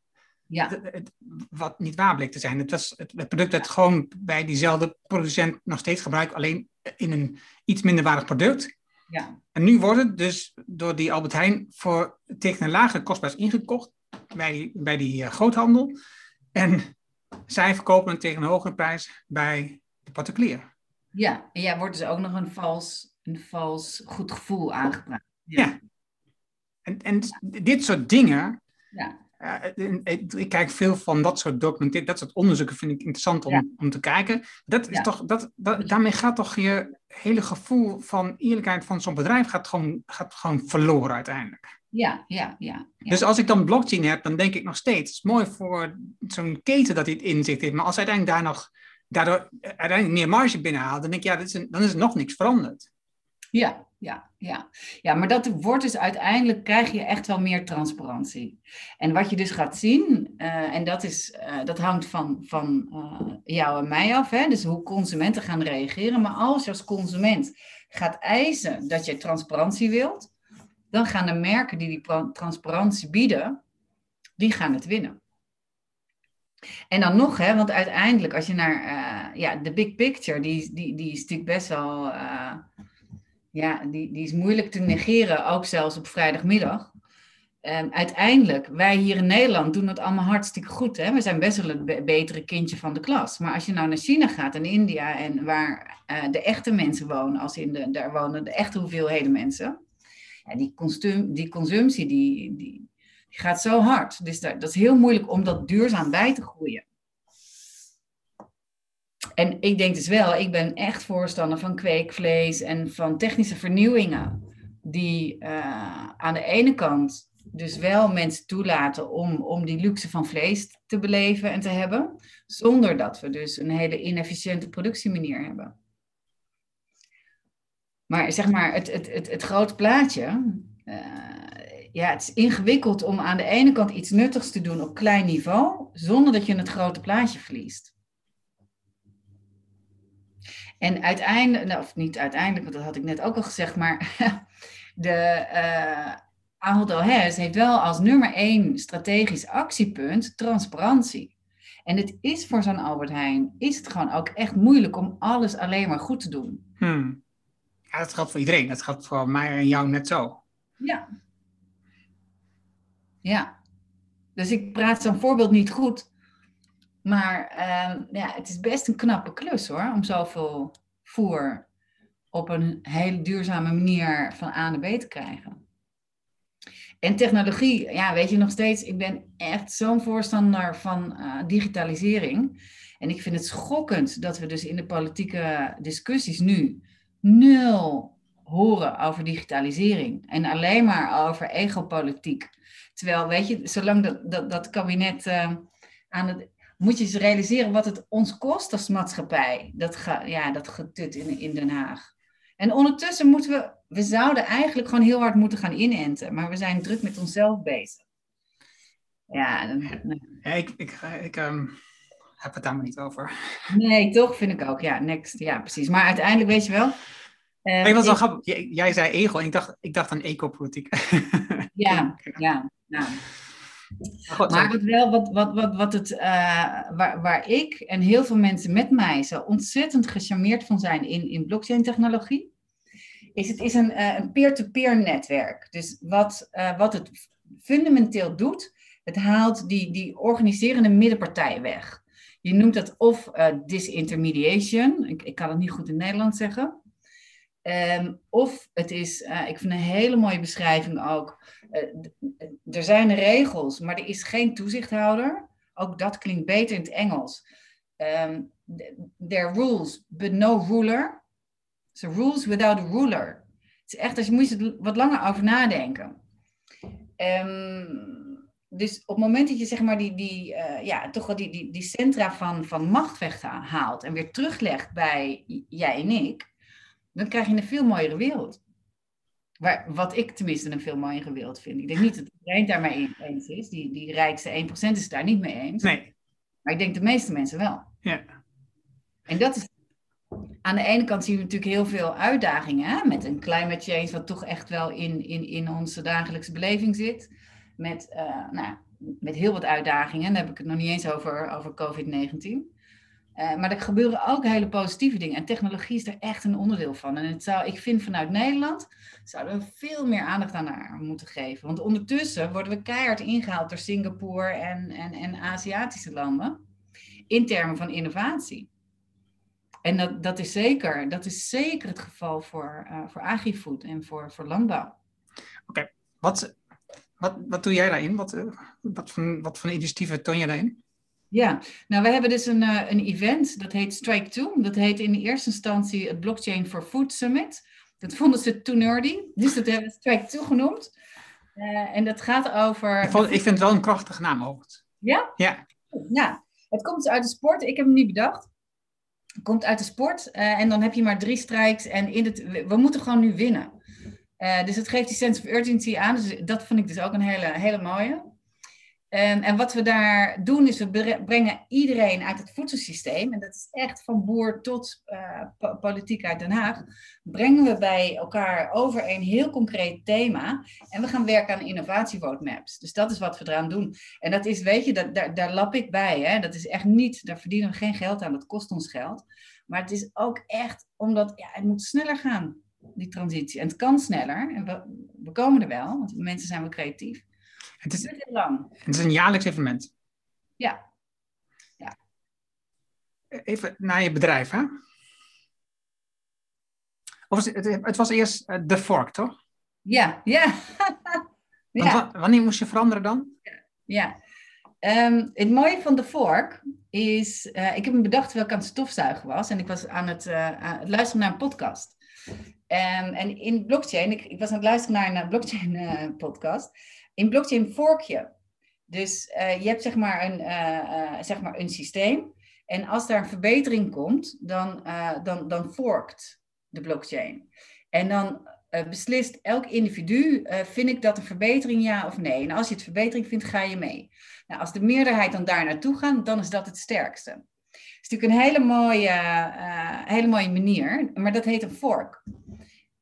Ja, het- het- wat niet waar bleek te zijn. Het, was, het, het product werd gewoon bij diezelfde producent nog steeds gebruikt, alleen in een iets minder waardig product. ja, En nu wordt het dus door die Albert Heijn voor tegen een lagere kostprijs ingekocht bij die, bij die eh, groothandel. En zij verkopen het tegen een hogere prijs bij de particulier. ja. En ja, wordt dus ook nog een vals, een vals goed gevoel aangepraat. Ja. En, en dit soort dingen, Ja, ik kijk veel van dat soort documentaire, dat soort onderzoeken vind ik interessant om, Ja. om te kijken. Dat is Ja. toch, dat, dat, daarmee gaat toch je hele gevoel van eerlijkheid van zo'n bedrijf gaat gewoon, gaat gewoon verloren uiteindelijk. ja, ja, ja. ja. Dus als ik dan blockchain heb, dan denk ik nog steeds, het is mooi voor zo'n keten dat hij het inzicht heeft. Maar als uiteindelijk daar nog, daardoor uiteindelijk meer marge binnenhaalt, dan denk ik, ja, dit is een, dan is er nog niks veranderd. Ja, ja, ja. Ja, maar dat wordt dus uiteindelijk krijg je echt wel meer transparantie. En wat je dus gaat zien, eh, en dat, is, eh, dat hangt van, van eh, jou en mij af, hè? dus hoe consumenten gaan reageren. Maar als je als consument gaat eisen dat je transparantie wilt, dan gaan de merken die die transparantie bieden, die gaan het winnen. En dan nog, hè, want uiteindelijk als je naar ja, de big picture, die, die, die is natuurlijk best wel... ja, die, die is moeilijk te negeren, ook zelfs op vrijdagmiddag. Ehm, uiteindelijk, wij hier in Nederland doen het allemaal hartstikke goed. Hè? We zijn best wel het be- betere kindje van de klas. Maar als je nou naar China gaat en India en waar eh, de echte mensen wonen, als in de, daar wonen de echte hoeveelheden mensen. Ja, die, die consumptie die, die, die gaat zo hard. Dus daar, dat is heel moeilijk om dat duurzaam bij te groeien. En ik denk dus wel, ik ben echt voorstander van kweekvlees en van technische vernieuwingen. Die eh, aan de ene kant dus wel mensen toelaten om, om die luxe van vlees te beleven en te hebben. Zonder dat we dus een hele inefficiënte productiemanier hebben. Maar zeg maar, het, het, het, het grote plaatje. eh, ja, het is ingewikkeld om aan de ene kant iets nuttigs te doen op klein niveau. Zonder dat je het grote plaatje verliest. En uiteindelijk, nou, of niet uiteindelijk, want dat had ik net ook al gezegd, maar de eh Ahold heeft wel als nummer één strategisch actiepunt transparantie. En het is voor zo'n Albert Heijn, is het gewoon ook echt moeilijk om alles alleen maar goed te doen. Hmm. Ja, dat geldt voor iedereen. Dat geldt voor mij en jou net zo. Ja. Ja. Dus ik praat zo'n voorbeeld niet goed. Maar eh, ja, het is best een knappe klus hoor, om zoveel voer op een hele duurzame manier van A naar B te krijgen. En technologie, ja, weet je nog steeds, ik ben echt zo'n voorstander van eh, digitalisering. En ik vind het schokkend dat we dus in de politieke discussies nu nul horen over digitalisering. En alleen maar over egopolitiek. Terwijl, weet je, zolang dat, dat, dat kabinet eh, aan het. Moet je eens realiseren wat het ons kost als maatschappij. Dat, ga, ja, dat getut in, in Den Haag. En ondertussen moeten we. We zouden eigenlijk gewoon heel hard moeten gaan inenten. Maar we zijn druk met onszelf bezig. Ja, dan, Ja, ik ik, ik ehm, heb het daar maar niet over. nee, toch vind ik ook. Ja, next. Ja, precies. Maar uiteindelijk weet je wel. eh, ik was wel grappig. Jij, jij zei ego en ik dacht, ik dacht aan ecopolitiek. ja, ja, ja. Maar wat wel, wat, wat, wat, wat het, eh, waar, waar ik en heel veel mensen met mij zo ontzettend gecharmeerd van zijn in, in blockchain-technologie, is het is een een peer-to-peer netwerk. Dus wat, eh, wat het fundamenteel doet, het haalt die, die organiserende middenpartijen weg. Je noemt dat of disintermediation, ik, ik kan het niet goed in Nederland zeggen. Ehm, of het is, ik vind een hele mooie beschrijving ook, er zijn regels, maar er is geen toezichthouder. Ook dat klinkt beter in het Engels. Th- there are rules, but no ruler. So rules without a ruler. Het is echt, als je moet je wat langer over nadenken. Ehm, dus op het moment dat je zeg maar die, die, eh, ja, toch wel die, die, die centra van, van macht weghaalt en weer teruglegt bij jij en ik, dan krijg je een veel mooiere wereld. Waar, wat ik tenminste een veel mooiere wereld vind. Ik denk niet dat iedereen daarmee eens is. Die, die rijkste 1% is het daar niet mee eens. Nee, Maar ik denk de meeste mensen wel. ja. En dat is. Aan de ene kant zien we natuurlijk heel veel uitdagingen hè? met een climate change, wat toch echt wel in, in, in onze dagelijkse beleving zit. met, uh, nou, met heel wat uitdagingen. Dan heb ik het nog niet eens over, over COVID-19. Uh, maar er gebeuren ook hele positieve dingen. En technologie is er echt een onderdeel van. En het zou, ik vind vanuit Nederland zouden we veel meer aandacht aan moeten geven. Want ondertussen worden we keihard ingehaald door Singapore en, en, en Aziatische landen. In termen van innovatie. En dat, dat, is, zeker, dat is zeker het geval voor, uh, voor agrifood en voor, voor landbouw. Oké, wat, wat, wat doe jij daarin? Wat, uh, wat, voor, wat voor initiatieven toon je daarin? Ja, nou we hebben dus een, uh, een event, dat heet Strike 2. Dat heet in eerste instantie het Blockchain for Food Summit. Dat vonden ze too nerdy, dus dat hebben we Strike 2 genoemd. Uh, en dat gaat over... Ik, vond, ik vind het wel een krachtige naam ook. Ja? Ja. Ja, het komt dus uit de sport. Ik heb hem niet bedacht. Het komt uit de sport uh, en dan heb je maar drie strikes en in het, we moeten gewoon nu winnen. dus het geeft die sense of urgency aan. Dus dat vond ik dus ook een hele, hele mooie. En, en, wat we daar doen, is we brengen iedereen uit het voedselsysteem, en dat is echt van boer tot uh, politiek uit Den Haag, brengen we bij elkaar over een heel concreet thema. En we gaan werken aan innovatieroadmaps. Dus dat is wat we eraan doen. En dat is, weet je, dat, daar, daar lap ik bij. Hè? Dat is echt niet, daar verdienen we geen geld aan, dat kost ons geld. Maar het is ook echt omdat ja, het moet sneller gaan, die transitie. En het kan sneller. En we, we komen er wel, want mensen zijn wel creatief. Het is, het lang. Het is een jaarlijks evenement. Ja. ja. Even naar je bedrijf, hè? Of het, het was eerst uh, The Fork, toch? Ja, ja. ja. wanneer moest je veranderen dan? Ja. ja. Um, het mooie van The Fork is, uh, ik heb hem bedacht ik aan het stofzuigen was en ik was aan het, uh, aan het luisteren naar een podcast. Um, en in blockchain, ik, ik, was aan het luisteren naar een blockchain podcast. In blockchain fork je. Dus uh, je hebt zeg maar, een, uh, uh, zeg maar een systeem. En als daar een verbetering komt, dan, dan, dan forkt de blockchain. En dan beslist elk individu, vind ik dat een verbetering ja of nee. En als je het verbetering vindt, ga je mee. Nou, als de meerderheid dan daar naartoe gaat, dan is dat het sterkste. Het is natuurlijk een hele mooie, hele mooie manier, maar dat heet een fork.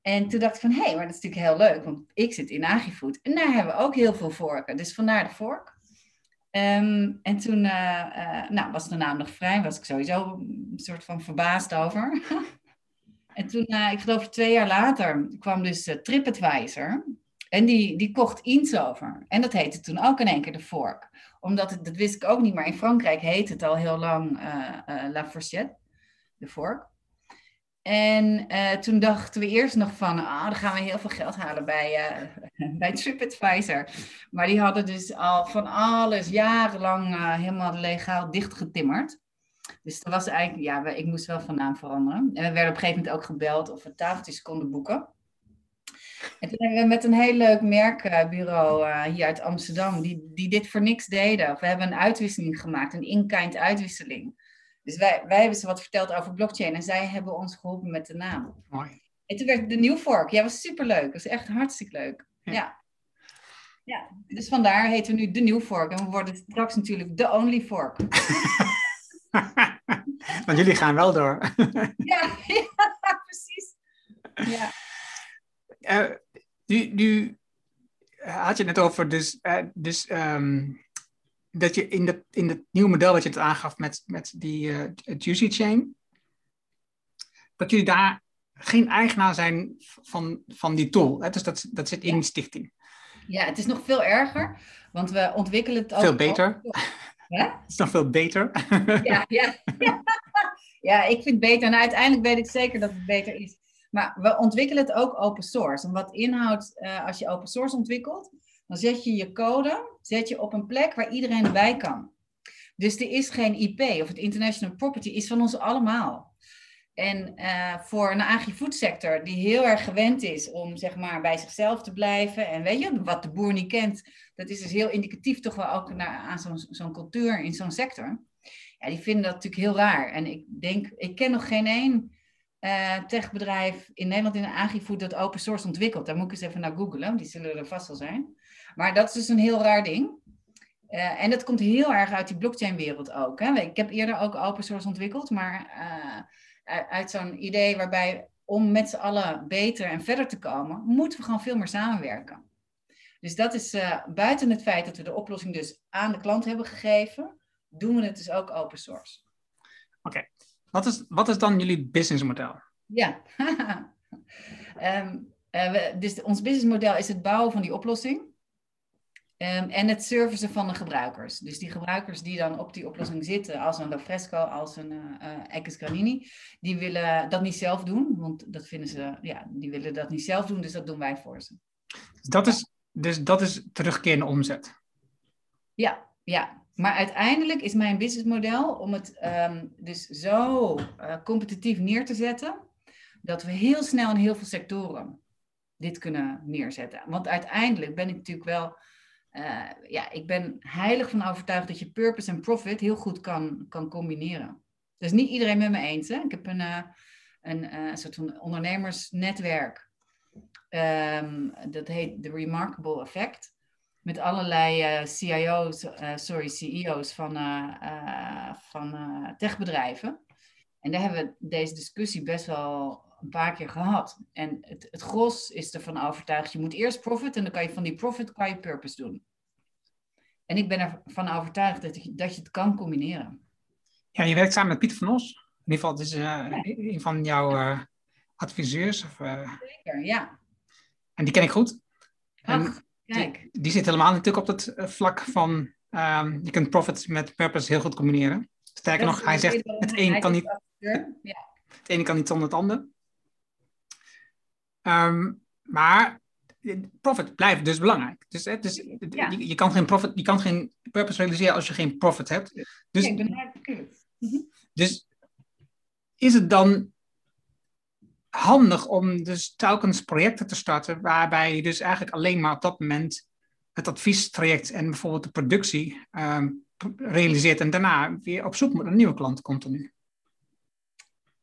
En toen dacht ik van, hé, hey, maar dat is natuurlijk heel leuk, want ik zit in AgriFood. En daar hebben we ook heel veel vorken, dus vandaar de vork. Um, en toen uh, uh, nou, was de naam nog vrij, was ik sowieso een soort van verbaasd over. en toen, uh, ik geloof twee jaar later, kwam dus TripAdvisor. En die, die kocht over. En dat heette toen ook in één keer de vork. Omdat, het, dat wist ik ook niet, maar in Frankrijk heet het al heel lang La Fourchette, de vork. En uh, toen dachten we eerst nog van, ah, dan gaan we heel veel geld halen bij, uh, bij TripAdvisor. Maar die hadden dus al van alles jarenlang uh, helemaal legaal dichtgetimmerd. Dus dat was eigenlijk, ja, ik moest wel van naam veranderen. En we werden op een gegeven moment ook gebeld of we tafeltjes konden boeken. En toen hebben we met een heel leuk merkbureau hier uit Amsterdam, die, die dit voor niks deden. we hebben een uitwisseling gemaakt, een in-kind uitwisseling. Dus wij, wij hebben ze wat verteld over blockchain en zij hebben ons geholpen met de naam. Mooi. En toen werd de New Fork. Ja, was superleuk. Dat was echt hartstikke leuk. Ja. ja. ja. dus vandaar heten we nu de New Fork. En we worden straks natuurlijk de Only Fork. Want jullie gaan wel door. ja, ja, precies. Ja. Uh, nu, nu had je het net over, dus, uh, dus um, dat je in, de, in het nieuwe model dat je het aangaf met, met die uh, Juicy Chain, dat jullie daar geen eigenaar zijn van, van die tool. Hè? Dus dat, dat zit in die stichting. Ja, het is nog veel erger, want we ontwikkelen het ook. Veel beter. Het is nog veel beter. Ja, ja. ja, ik vind het beter. En uiteindelijk weet ik zeker dat het beter is. Maar we ontwikkelen het ook open source. En wat inhoudt uh, als je open source ontwikkelt, dan zet je je code zet je op een plek waar iedereen erbij kan. Dus er is geen IP of het international property is van ons allemaal. En uh, voor een agri-food sector die heel erg gewend is om zeg maar bij zichzelf te blijven. En weet je, wat de boer niet kent, dat is dus heel indicatief toch wel ook naar, aan zo'n cultuur in zo'n sector. Ja, die vinden dat natuurlijk heel raar. En ik denk, ik ken nog geen één uh, techbedrijf in Nederland in de agri-food dat open source ontwikkelt. Daar moet ik eens even naar googlen, die zullen er vast wel zijn. Maar dat is dus een heel raar ding. Uh, en dat komt heel erg uit die blockchain-wereld ook. Hè. Ik heb eerder ook open source ontwikkeld, maar uh, uit zo'n idee waarbij om met z'n allen beter en verder te komen, moeten we gewoon veel meer samenwerken. Dus dat is uh, buiten het feit dat we de oplossing dus aan de klant hebben gegeven, doen we het dus ook open source. Oké, wat, is, wat is dan jullie businessmodel? Ja, um, uh, dus ons businessmodel is het bouwen van die oplossing. Um, en het servicen van de gebruikers. Dus die gebruikers die dan op die oplossing zitten, als een Lofresco, als een uh, uh Granini, die willen dat niet zelf doen, want dat vinden ze, ja, die willen dat niet zelf doen, dus dat doen wij voor ze. Dus dat is, dus dat is terugkerende omzet? Ja, ja. Maar uiteindelijk is mijn businessmodel om het um, dus zo uh, competitief neer te zetten, dat we heel snel in heel veel sectoren dit kunnen neerzetten. Want uiteindelijk ben ik natuurlijk wel uh, ja, ik ben heilig van overtuigd dat je purpose en profit heel goed kan, kan combineren. Dus niet iedereen met me eens. Hè? Ik heb een, uh, een uh, soort van ondernemersnetwerk. Um, dat heet The Remarkable Effect. Met allerlei CIO's, sorry, CEO's van, van techbedrijven. En daar hebben we deze discussie best wel een paar keer gehad. En het, het gros is ervan overtuigd, je moet eerst profit en dan kan je van die profit kan je purpose doen. En ik ben ervan overtuigd dat je, dat je het kan combineren. Ja, je werkt samen met Pieter van Os. In ieder geval, het is uh, een van jouw uh, adviseurs. Of, uh... Zeker, ja. En die ken ik goed. Ach, kijk. Die, die, zit helemaal natuurlijk op het vlak van... Um, je kunt profit met purpose heel goed combineren. Sterker nog, hij zegt, het een kan niet... Ja. Het ene kan niet zonder het ander. Um, maar profit blijft dus belangrijk. Dus, hè, dus ja. je, je, kan geen profit, je kan geen purpose realiseren als je geen profit hebt. Dus, ben mhm. dus is het dan handig om dus telkens projecten te starten waarbij je dus eigenlijk alleen maar op dat moment het adviestraject en bijvoorbeeld de productie um, realiseert en daarna weer op zoek moet naar nieuwe klanten continu?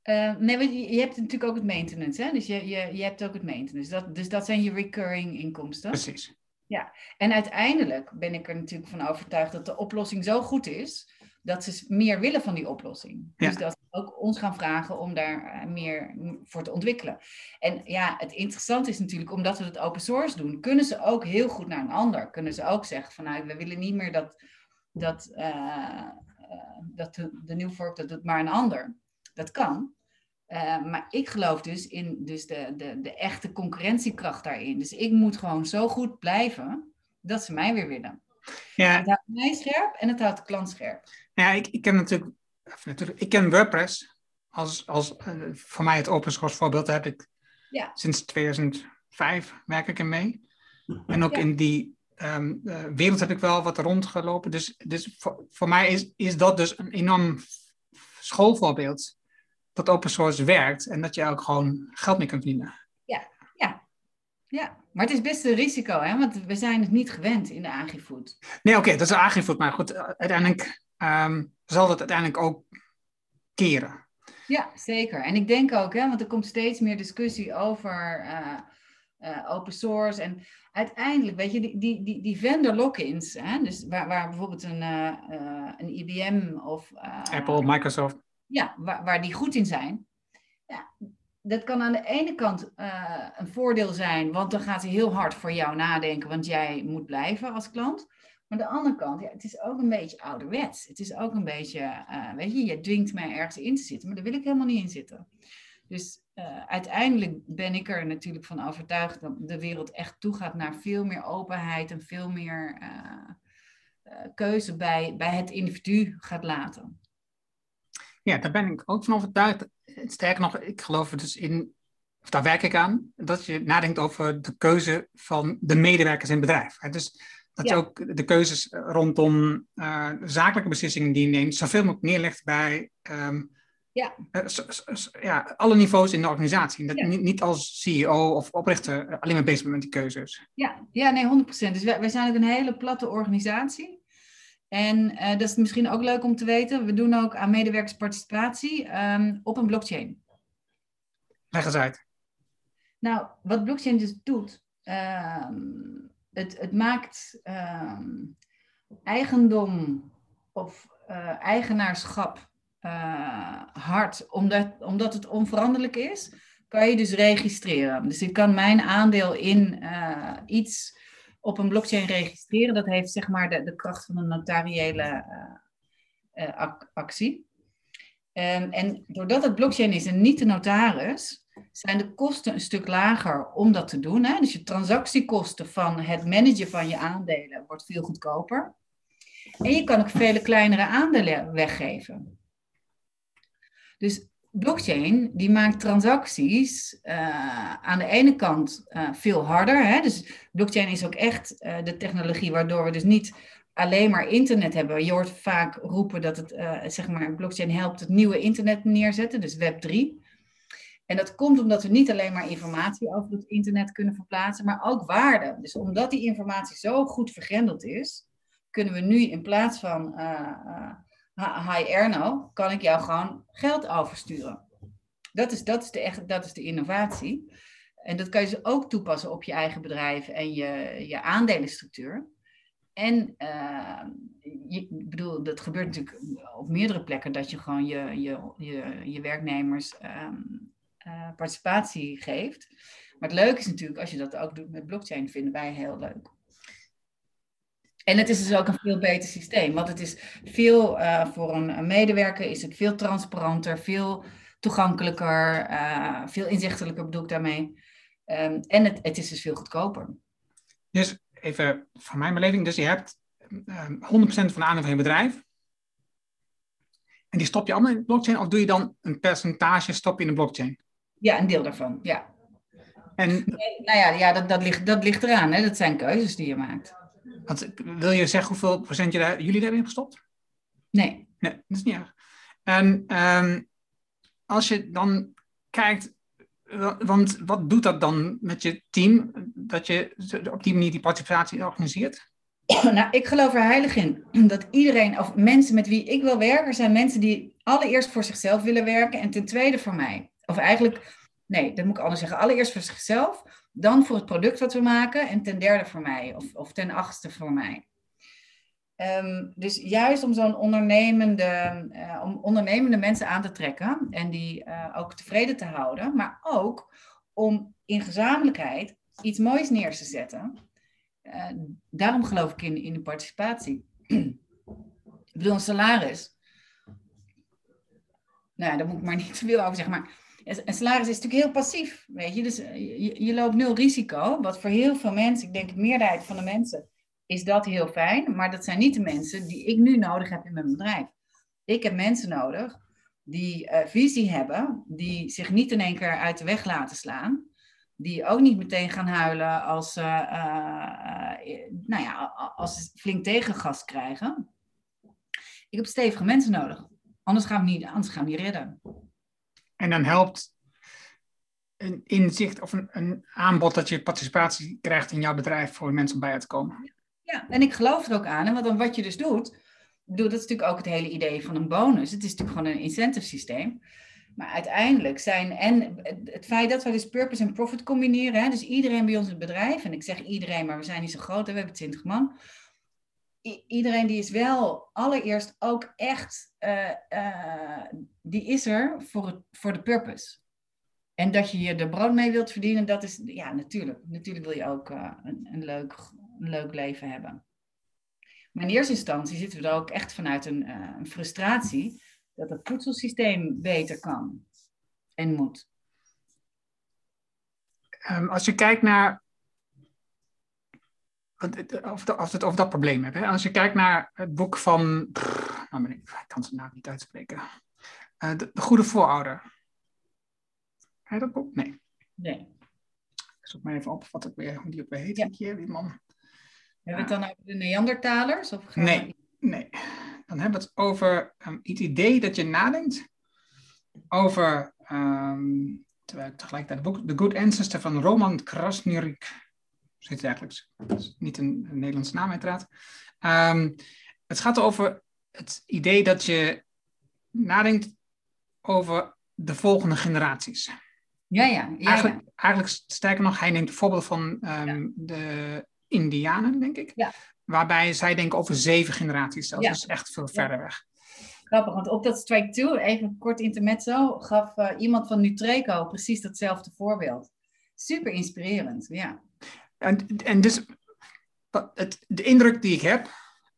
Uh, nee, je, hebt natuurlijk ook het maintenance, hè? Dus je, je, je hebt ook het maintenance. Dat, dus dat zijn je recurring inkomsten. Precies. Ja, en uiteindelijk ben ik er natuurlijk van overtuigd dat de oplossing zo goed is dat ze meer willen van die oplossing. Ja. Dus dat ze ook ons gaan vragen om daar eh, meer voor te ontwikkelen. En ja, het interessante is natuurlijk, omdat we het open source doen, kunnen ze ook heel goed naar een ander. Kunnen ze ook zeggen van nou, we willen niet meer dat, dat, uh, dat de, de New Fork dat doet, maar een ander. Dat kan. Uh, maar ik geloof dus in dus de, de, de echte concurrentiekracht daarin. Dus ik moet gewoon zo goed blijven dat ze mij weer willen. Ja. Het houdt mij scherp en het houdt de klant scherp. Ja, ik, ik ken natuurlijk, natuurlijk ik ken WordPress als, als uh, voor mij het open source voorbeeld. Daar heb ik ja. sinds 2005 werk ik er mee. En ook ja. in die um, uh, wereld heb ik wel wat rondgelopen. Dus, dus voor, voor mij is, is dat dus een enorm schoolvoorbeeld dat open source werkt en dat je ook gewoon geld mee kunt verdienen. Ja, ja. Ja, maar het is best een risico, hè? want we zijn het niet gewend in de agrifood. Nee, oké, dat is agrifood, maar goed, uiteindelijk um, zal dat uiteindelijk ook keren. Ja, zeker. En ik denk ook, hè, want er komt steeds meer discussie over uh, uh, open source. En uiteindelijk, weet je, die, die, die, die vendor lock-ins, dus waar, waar bijvoorbeeld een, uh, een IBM of... Apple, Microsoft ja, waar, waar die goed in zijn. Ja, dat kan aan de ene kant uh, een voordeel zijn, want dan gaat hij heel hard voor jou nadenken, want jij moet blijven als klant. Maar aan de andere kant, ja, het is ook een beetje ouderwets. Het is ook een beetje, uh, weet je, je dwingt mij ergens in te zitten, maar daar wil ik helemaal niet in zitten. Dus uh, uiteindelijk ben ik er natuurlijk van overtuigd dat de wereld echt toegaat naar veel meer openheid en veel meer keuze bij, bij het individu gaat laten. Ja, daar ben ik ook van overtuigd. Sterker nog, ik geloof er dus in, of daar werk ik aan, dat je nadenkt over de keuze van de medewerkers in het bedrijf. Dus dat je ook de keuzes rondom uh, zakelijke beslissingen die je neemt, zoveel mogelijk neerlegt bij um, ja. Uh, ja, alle niveaus in de organisatie. Dat ja. niet, niet als CEO of oprichter alleen maar bezig bent met die keuzes. Ja, ja nee, 100%. Dus wij, wij zijn ook een hele platte organisatie. En uh, dat is misschien ook leuk om te weten. We doen ook aan medewerkersparticipatie um, op een blockchain. Leg eens uit. Nou, wat blockchain dus doet, um, het, het maakt um, eigendom of uh, eigenaarschap uh, hard, omdat, omdat het onveranderlijk is, kan je dus registreren. Dus ik kan mijn aandeel in iets op een blockchain registreren. Dat heeft zeg maar de, de kracht van een notariële actie. Um, en doordat het blockchain is en niet de notaris, zijn de kosten een stuk lager om dat te doen. Hè? Dus je transactiekosten van het managen van je aandelen wordt veel goedkoper. En je kan ook vele kleinere aandelen weggeven. Dus blockchain die maakt transacties uh, aan de ene kant uh, veel harder. Hè? Dus blockchain is ook echt uh, de technologie waardoor we dus niet alleen maar internet hebben. Je hoort vaak roepen dat het, zeg maar, blockchain helpt het nieuwe internet neerzetten, dus Web 3. En dat komt omdat we niet alleen maar informatie over het internet kunnen verplaatsen, maar ook waarde. Dus omdat die informatie zo goed vergrendeld is, kunnen we nu in plaats van hi Erno, kan ik jou gewoon geld oversturen. Dat is, dat, is de echt, dat is de innovatie. En dat kan je dus ook toepassen op je eigen bedrijf en je, je aandelenstructuur. En uh, je, bedoel, dat gebeurt natuurlijk op meerdere plekken, dat je gewoon je, je, je, je werknemers um, uh, participatie geeft. Maar het leuke is natuurlijk, als je dat ook doet met blockchain, vinden wij heel leuk. En het is dus ook een veel beter systeem, want het is veel uh, voor een, medewerker is het veel transparanter, veel toegankelijker, uh, veel inzichtelijker bedoel ik daarmee. Um, en het, het is dus veel goedkoper. Dus even van mijn beleving, dus je hebt um, 100% van de aandelen van je bedrijf. En die stop je allemaal in de blockchain of doe je dan een percentage stop in de blockchain? Ja, een deel daarvan, ja. En, nou ja, ja dat, dat, ligt, dat ligt eraan, hè? dat zijn keuzes die je maakt. Wat, wil je zeggen hoeveel procent je daar, jullie daarin gestopt? Nee. Nee, dat is niet erg. En um, als je dan kijkt, want wat doet dat dan met je team, dat je op die manier die participatie organiseert? Nou, ik geloof er heilig in dat iedereen, of mensen met wie ik wil werken, zijn mensen die allereerst voor zichzelf willen werken en ten tweede voor mij. Of eigenlijk, nee, dat moet ik anders zeggen. Allereerst voor zichzelf, dan voor het product wat we maken en ten derde voor mij of, of ten achtste voor mij. Um, dus juist om zo'n ondernemende, uh, om ondernemende mensen aan te trekken en die uh, ook tevreden te houden, maar ook om in gezamenlijkheid iets moois neer te zetten. Uh, daarom geloof ik in, in de participatie. ik bedoel, een salaris. Nou, daar moet ik maar niet te veel over zeggen, maar een salaris is natuurlijk heel passief, weet je. Dus eh, je, je, loopt nul risico, wat voor heel veel mensen, ik denk de meerderheid van de mensen, is dat heel fijn. Maar dat zijn niet de mensen die ik nu nodig heb in mijn bedrijf. Ik heb mensen nodig die uh, visie hebben, die zich niet in één keer uit de weg laten slaan. Die ook niet meteen gaan huilen als, uh, nou ja, als ze flink tegengas krijgen. Ik heb stevige mensen nodig. Anders gaan we niet, anders gaan we niet redden. En dan helpt een inzicht of een, een, aanbod dat je participatie krijgt in jouw bedrijf voor mensen om bij te komen. Ja, en ik geloof er ook aan. Wat, dan, wat je dus doet, bedoel, dat is natuurlijk ook het hele idee van een bonus. Het is natuurlijk gewoon een incentive systeem. Maar uiteindelijk zijn, en het feit dat we dus purpose en profit combineren, hè, dus iedereen bij ons in het bedrijf, en ik zeg iedereen, maar we zijn niet zo groot, we hebben 20 man. iedereen die is wel allereerst ook echt, uh, uh, die is er voor, het, voor de purpose. En dat je je er brood mee wilt verdienen, dat is, ja, natuurlijk. Natuurlijk wil je ook uh, een, een, leuk, een leuk leven hebben. Maar in eerste instantie zitten we er ook echt vanuit een, uh, een frustratie dat het voedselsysteem beter kan en moet. Um, als je kijkt naar. Of, of het over dat probleem hebben. Als je kijkt naar het boek van. Nou, ik kan het naam niet uitspreken. Uh, de, de, Goede Voorouder. Heb je dat boek? Nee. Nee. Zoek maar even op wat het weer, hoe die ook weer heet. Ja. Keer, die man. Hebben we het dan over de Neandertalers? Of nee, nee. Dan hebben we het over um, het idee dat je nadenkt over, um, terwijl ik tegelijkertijd het boek, The Good Ancestor van Roman Krasnirik. Zit eigenlijk, dat is niet een, een Nederlandse naam uiteraard. Um, het gaat over het idee dat je nadenkt over de volgende generaties. Ja, ja. ja, eigenlijk, ja. eigenlijk sterker nog, hij neemt voorbeeld van um, ja. de Indianen, denk ik. Ja. Waarbij zij denken over zeven generaties zelfs. Dat is echt veel verder weg. Grappig, want op dat Strike 2, even kort intermezzo, gaf uh, iemand van Nutreco precies datzelfde voorbeeld. Super inspirerend, ja. En, en dus, het, de indruk die ik heb,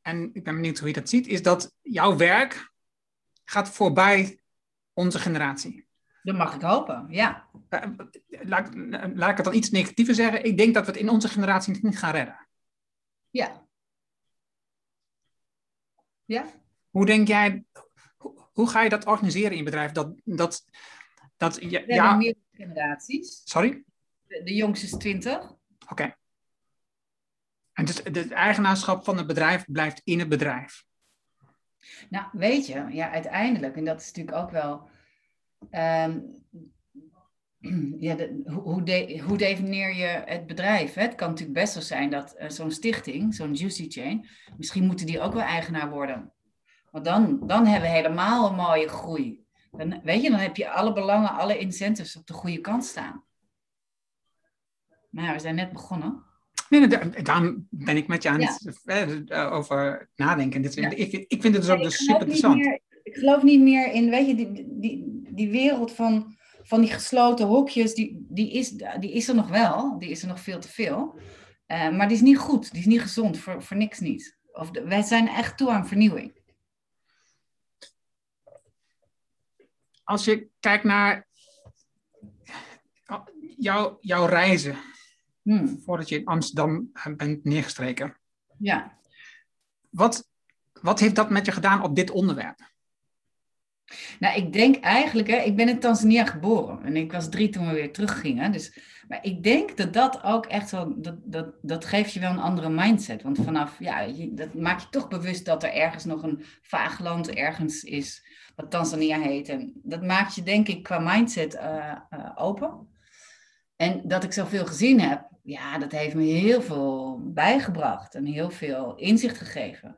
en ik ben benieuwd hoe je dat ziet, is dat jouw werk gaat voorbij onze generatie. Dat mag ik hopen, ja. Uh, laat, laat, ik het dan iets negatiever zeggen. Ik denk dat we het in onze generatie niet gaan redden. Ja. Ja. Hoe denk jij, hoe, hoe ga je dat organiseren in je bedrijf? Dat, dat, dat, ja, we ja, meer generaties. Sorry? De, de jongste is 20. Oké. En dus het eigenaarschap van het bedrijf blijft in het bedrijf. Nou, weet je, ja, uiteindelijk, en dat is natuurlijk ook wel. Um, ja, hoe, de, hoe definieer je het bedrijf? Het kan natuurlijk best wel zijn dat uh, zo'n stichting, zo'n Juicy Chain, misschien moeten die ook wel eigenaar worden. Want dan, dan hebben we helemaal een mooie groei. Dan, weet je, dan heb je alle belangen, alle incentives op de goede kant staan. Ja, we zijn net begonnen. Nee, daarom ben ik met je aan het eh, over nadenken. Dit, ik, ik vind het dus ook dus super interessant. Meer, ik geloof niet meer in, weet je, die, die, die wereld van, van die gesloten hokjes, die, die, is, die is er nog wel. Die is er nog veel te veel. Uh, maar die is niet goed, die is niet gezond, voor, voor niks niet. Of de, wij zijn echt toe aan vernieuwing. Als je kijkt naar jouw, jouw reizen, Hmm. Voordat je in Amsterdam bent neergestreken. Ja. Wat, wat heeft dat met je gedaan op dit onderwerp? Nou, ik denk eigenlijk, hè, ik ben in Tanzania geboren en ik was drie toen we weer teruggingen. Dus, maar ik denk dat dat ook echt wel, dat, dat, dat geeft je wel een andere mindset. Want vanaf, ja, je, dat maakt je toch bewust dat er ergens nog een vaag land ergens is, wat Tanzania heet. En dat maakt je denk ik qua mindset uh, uh, open. En dat ik zoveel gezien heb, ja, dat heeft me heel veel bijgebracht en heel veel inzicht gegeven.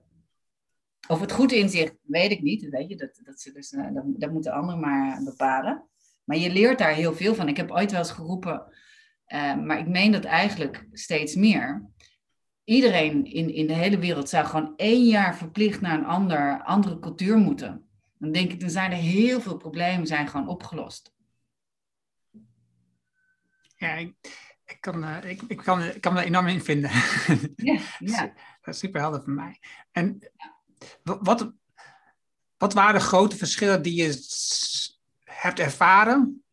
Of het goed inzicht, weet ik niet. Weet je, dat, dat, dus, uh, dat, dat moeten anderen maar bepalen. Maar je leert daar heel veel van. Ik heb ooit wel eens geroepen, uh, maar ik meen dat eigenlijk steeds meer. Iedereen in, in de hele wereld zou gewoon één jaar verplicht naar een ander, andere cultuur moeten. Dan denk ik, dan zijn er heel veel problemen zijn gewoon opgelost. Ja, ik kan, uh, ik, ik, kan, ik kan me enorm in vinden. Ja, ja. dat is super helder voor mij. En wat, wat waren de grote verschillen die je hebt ervaren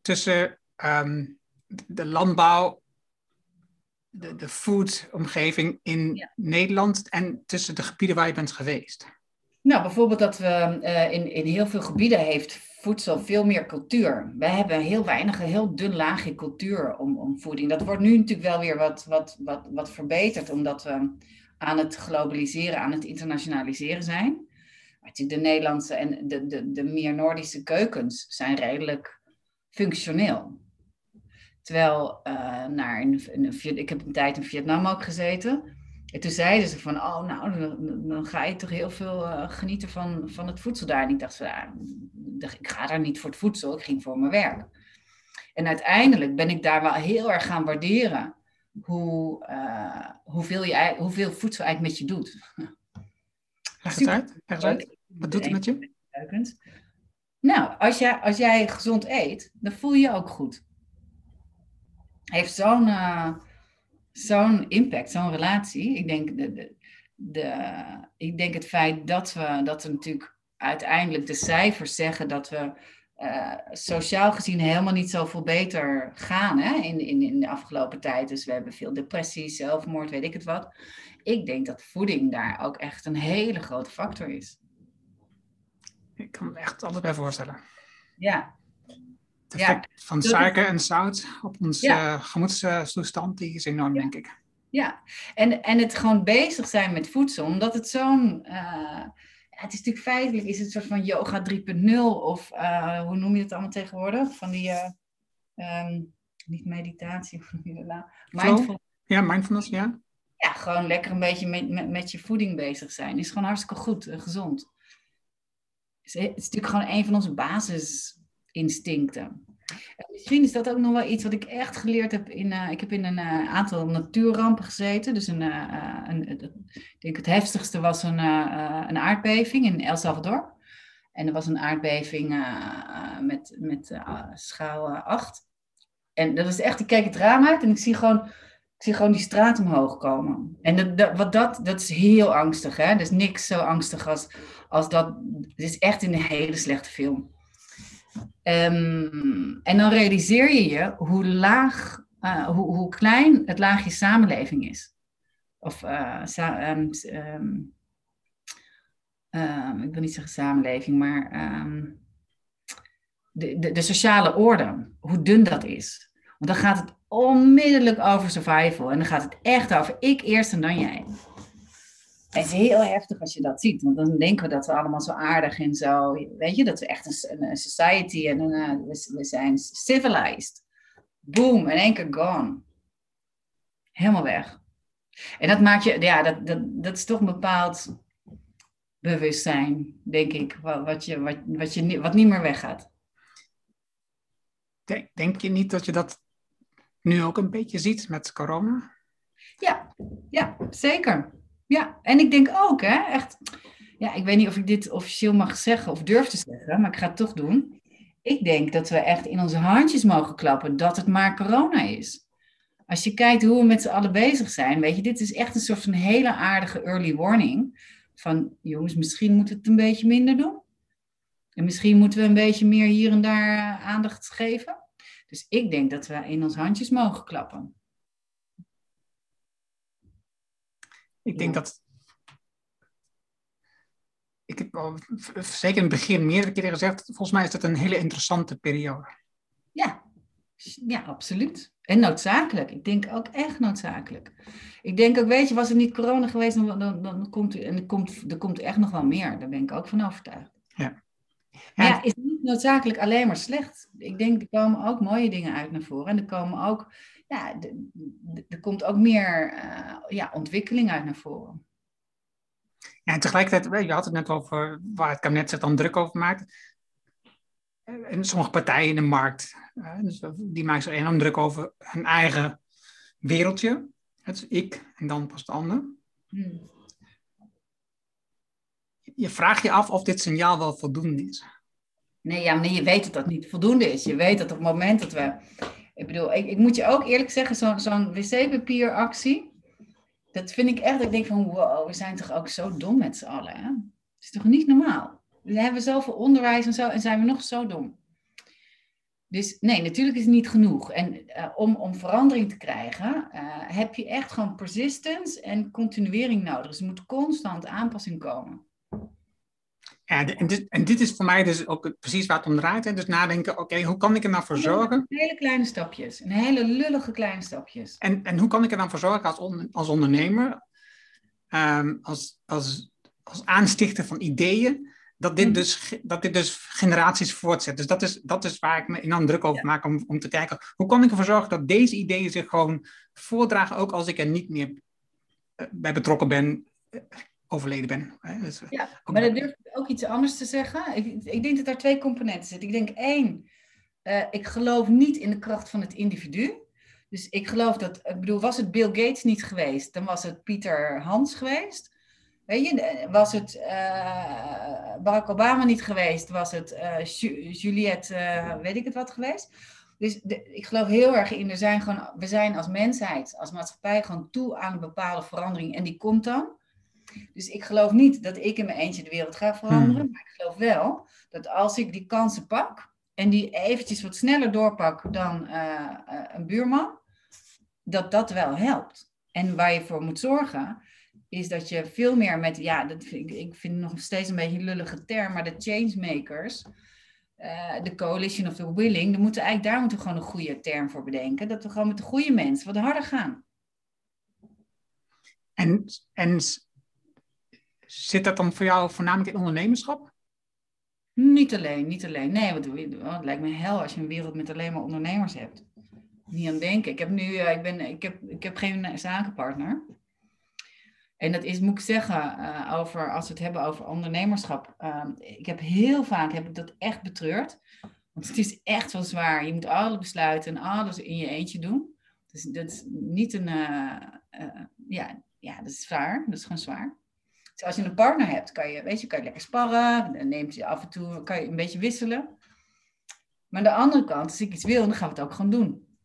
tussen um, de landbouw, de, de foodomgeving in ja. Nederland en tussen de gebieden waar je bent geweest? Nou, bijvoorbeeld dat we uh, in, in heel veel gebieden heeft voedsel veel meer cultuur. Wij hebben heel weinig, een heel dun laagje cultuur om, om voeding. Dat wordt nu natuurlijk wel weer wat, wat, wat, wat verbeterd, omdat we aan het globaliseren, aan het internationaliseren zijn. De Nederlandse en de, de, de meer Noordische keukens zijn redelijk functioneel. Terwijl uh, naar een, een, ik heb een tijd in Vietnam ook gezeten. En toen zeiden ze van, oh nou, dan, dan ga je toch heel veel uh, genieten van, van het voedsel daar. En ik dacht, ik ga daar niet voor het voedsel, ik ging voor mijn werk. En uiteindelijk ben ik daar wel heel erg gaan waarderen hoe, uh, hoeveel, je, hoeveel voedsel eigenlijk met je doet. Leg het uit, leg uit. Wat doet het met je? Nou, als jij, als jij gezond eet, dan voel je je ook goed. Heeft zo'n... Uh, zo'n impact, zo'n relatie. Ik denk, de, de, de, ik denk het feit dat we, dat we natuurlijk uiteindelijk de cijfers zeggen dat we uh, sociaal gezien helemaal niet zoveel beter gaan hè, in, in, in de afgelopen tijd. Dus we hebben veel depressie, zelfmoord, weet ik het wat. Ik denk dat voeding daar ook echt een hele grote factor is. Ik kan me echt altijd bij voorstellen. Ja, het effect ja, van suiker en zout op onze ja. uh, gemoedstoestand, die is enorm, ja. denk ik. Ja, en, en het gewoon bezig zijn met voedsel, omdat het zo'n... Uh, het is natuurlijk feitelijk is het een soort van yoga 3.0 of uh, hoe noem je het allemaal tegenwoordig? Van die, um, niet meditatie, hoe noem je dat nou? Mindful. Ja, mindfulness, ja. Ja, gewoon lekker een beetje met, met, met je voeding bezig zijn. Is gewoon hartstikke goed en gezond. Het is, het is natuurlijk gewoon een van onze basis instincten. misschien is dat ook nog wel iets wat ik echt geleerd heb. In, uh, ik heb in een uh, aantal natuurrampen gezeten. Dus een, uh, een, ik denk het heftigste was een, een aardbeving in El Salvador. En er was een aardbeving met, met schaal 8. En dat is echt, ik kijk het raam uit en ik zie gewoon Ik zie gewoon die straat omhoog komen. En dat, wat dat, dat is heel angstig. Hè? Dat is niks zo angstig als, als dat. Het is echt een hele slechte film. Ehm, en dan realiseer je je hoe laag, uh, hoe, hoe klein het laagje samenleving is. Of sa um, um, ik wil niet zeggen samenleving, maar de, de sociale orde. Hoe dun dat is. Want dan gaat het onmiddellijk over survival. En dan gaat het echt over ik eerst en dan jij. Het is heel heftig als je dat ziet, want dan denken we dat we allemaal zo aardig en zo, weet je, dat we echt een, een society en een, we, we, zijn civilized. Boom, in één keer gone. Helemaal weg. En dat maakt je, ja, dat, dat, dat is toch een bepaald bewustzijn, denk ik, wat, wat, je, wat, wat, je, wat niet meer weggaat. Denk, denk je niet dat je dat nu ook een beetje ziet met corona? Ja, ja zeker. Ja, en ik denk ook, hè, echt, ja, ik weet niet of ik dit officieel mag zeggen of durf te zeggen, maar ik ga het toch doen. Ik denk dat we echt in onze handjes mogen klappen dat het maar corona is. Als je kijkt hoe we met z'n allen bezig zijn, weet je, dit is echt een soort van hele aardige early warning. Van jongens, misschien moeten we het een beetje minder doen. En misschien moeten we een beetje meer hier en daar eh, aandacht geven. Dus ik denk dat we in ons handjes mogen klappen. Ik denk dat. Ik heb al, zeker in het begin meerdere keren gezegd, volgens mij is dat een hele interessante periode. Ja, ja, absoluut. En noodzakelijk. Ik denk ook echt noodzakelijk. Ik denk ook, weet je, was er niet corona geweest, dan, dan, dan komt, en er, komt, er komt echt nog wel meer. Daar ben ik ook van overtuigd. Ja. Maar ja, is niet noodzakelijk alleen maar slecht. Ik denk, er komen ook mooie dingen uit naar voren. En er komen ook ja, er komt ook meer uh, ja, ontwikkeling uit naar voren. Ja, en tegelijkertijd, je had het net over waar het kabinet zich dan druk over maakt. En sommige partijen in de markt, dus die maken zich enorm druk over hun eigen wereldje. Het is ik en dan pas de ander. Hmm. Je vraagt je af of dit signaal wel voldoende is. Nee, ja, nee, je weet dat dat niet voldoende is. Je weet dat op het moment dat we ik bedoel, ik, ik moet je ook eerlijk zeggen, zo'n zo wc-papieractie, dat vind ik echt, ik denk van wow, we zijn toch ook zo dom met z'n allen. Hè? Het is toch niet normaal? We hebben zoveel onderwijs en zo en zijn we nog zo dom. Dus nee, natuurlijk is het niet genoeg. En uh, om, om verandering te krijgen, uh, heb je echt gewoon persistence en continuering nodig. Dus er moet constant aanpassing komen. Ja, en dit, en dit is voor mij dus ook precies waar het om draait. Hè? Dus nadenken, oké, hoe kan ik er nou voor zorgen? Hele kleine stapjes, een hele lullige kleine stapjes. En, en hoe kan ik er dan voor zorgen als, als ondernemer, um, als, als, als aanstichter van ideeën, dat dit, mm. dus, dat dit dus generaties voortzet. Dus dat is, dat is waar ik me enorm druk over maak om, om te kijken, hoe kan ik ervoor zorgen dat deze ideeën zich gewoon voordragen, ook als ik er niet meer eh, bij betrokken ben overleden ben. Dus, eh, ja, maar dan durf ik ook iets anders te zeggen. Ik, ik denk dat daar twee componenten zitten. Ik denk één, uh, ik geloof niet in de kracht van het individu. Dus ik geloof dat, ik bedoel, was het Bill Gates niet geweest, dan was het Pieter Hans geweest. Weet je, was het uh, Barack Obama niet geweest, was het uh, Juliette, weet ik het wat geweest. Dus de, ik geloof heel erg in, er zijn gewoon, we zijn als mensheid, als maatschappij gewoon toe aan een bepaalde verandering en die komt dan. Dus ik geloof niet dat ik in mijn eentje de wereld ga veranderen. Hmm. Maar ik geloof wel dat als ik die kansen pak en die eventjes wat sneller doorpak dan uh, uh, een buurman, dat dat wel helpt. En waar je voor moet zorgen, is dat je veel meer met, ja, dat vind ik, ik vind het nog steeds een beetje een lullige term, maar de changemakers, uh, de coalition of the willing, dan moeten eigenlijk, daar moeten we gewoon een goede term voor bedenken. Dat we gewoon met de goede mensen wat harder gaan. En, en Zit dat dan voor jou voornamelijk in ondernemerschap? Niet alleen, niet alleen. Nee, want het lijkt me hel als je een wereld met alleen maar ondernemers hebt. Niet aan denken. Ik heb nu, uh, ik, ben, ik, heb, ik heb geen zakenpartner. En dat is, moet ik zeggen, uh, over, als we het hebben over ondernemerschap. Uh, ik heb heel vaak heb ik dat echt betreurd. Want het is echt wel zwaar. Je moet alle besluiten en alles in je eentje doen. Dus dat is niet een, ja, ja, dat is zwaar. Dat is gewoon zwaar. Dus als je een partner hebt, kan je, weet je, kan je lekker sparren. Dan neemt je af en toe, kan je een beetje wisselen. Maar aan de andere kant, als ik iets wil, dan gaan we het ook gewoon doen.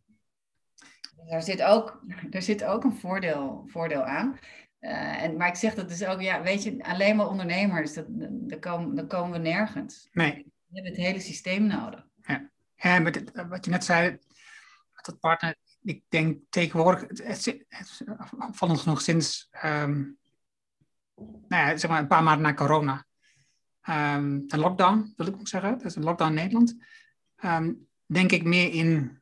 Er zit ook, er zit ook een voordeel, voordeel aan. Uh, en, maar ik zeg dat dus ook, ja, weet je, alleen maar ondernemers, dat, dan, komen, dan komen we nergens. Nee. We hebben het hele systeem nodig. Ja, ja met wat je net zei, met dat partner, ik denk tegenwoordig, het, het, genoeg sinds, um, nou ja, zeg maar een paar maanden na corona, um, de lockdown, wil ik ook zeggen, dat is een lockdown in Nederland, um, denk ik meer in,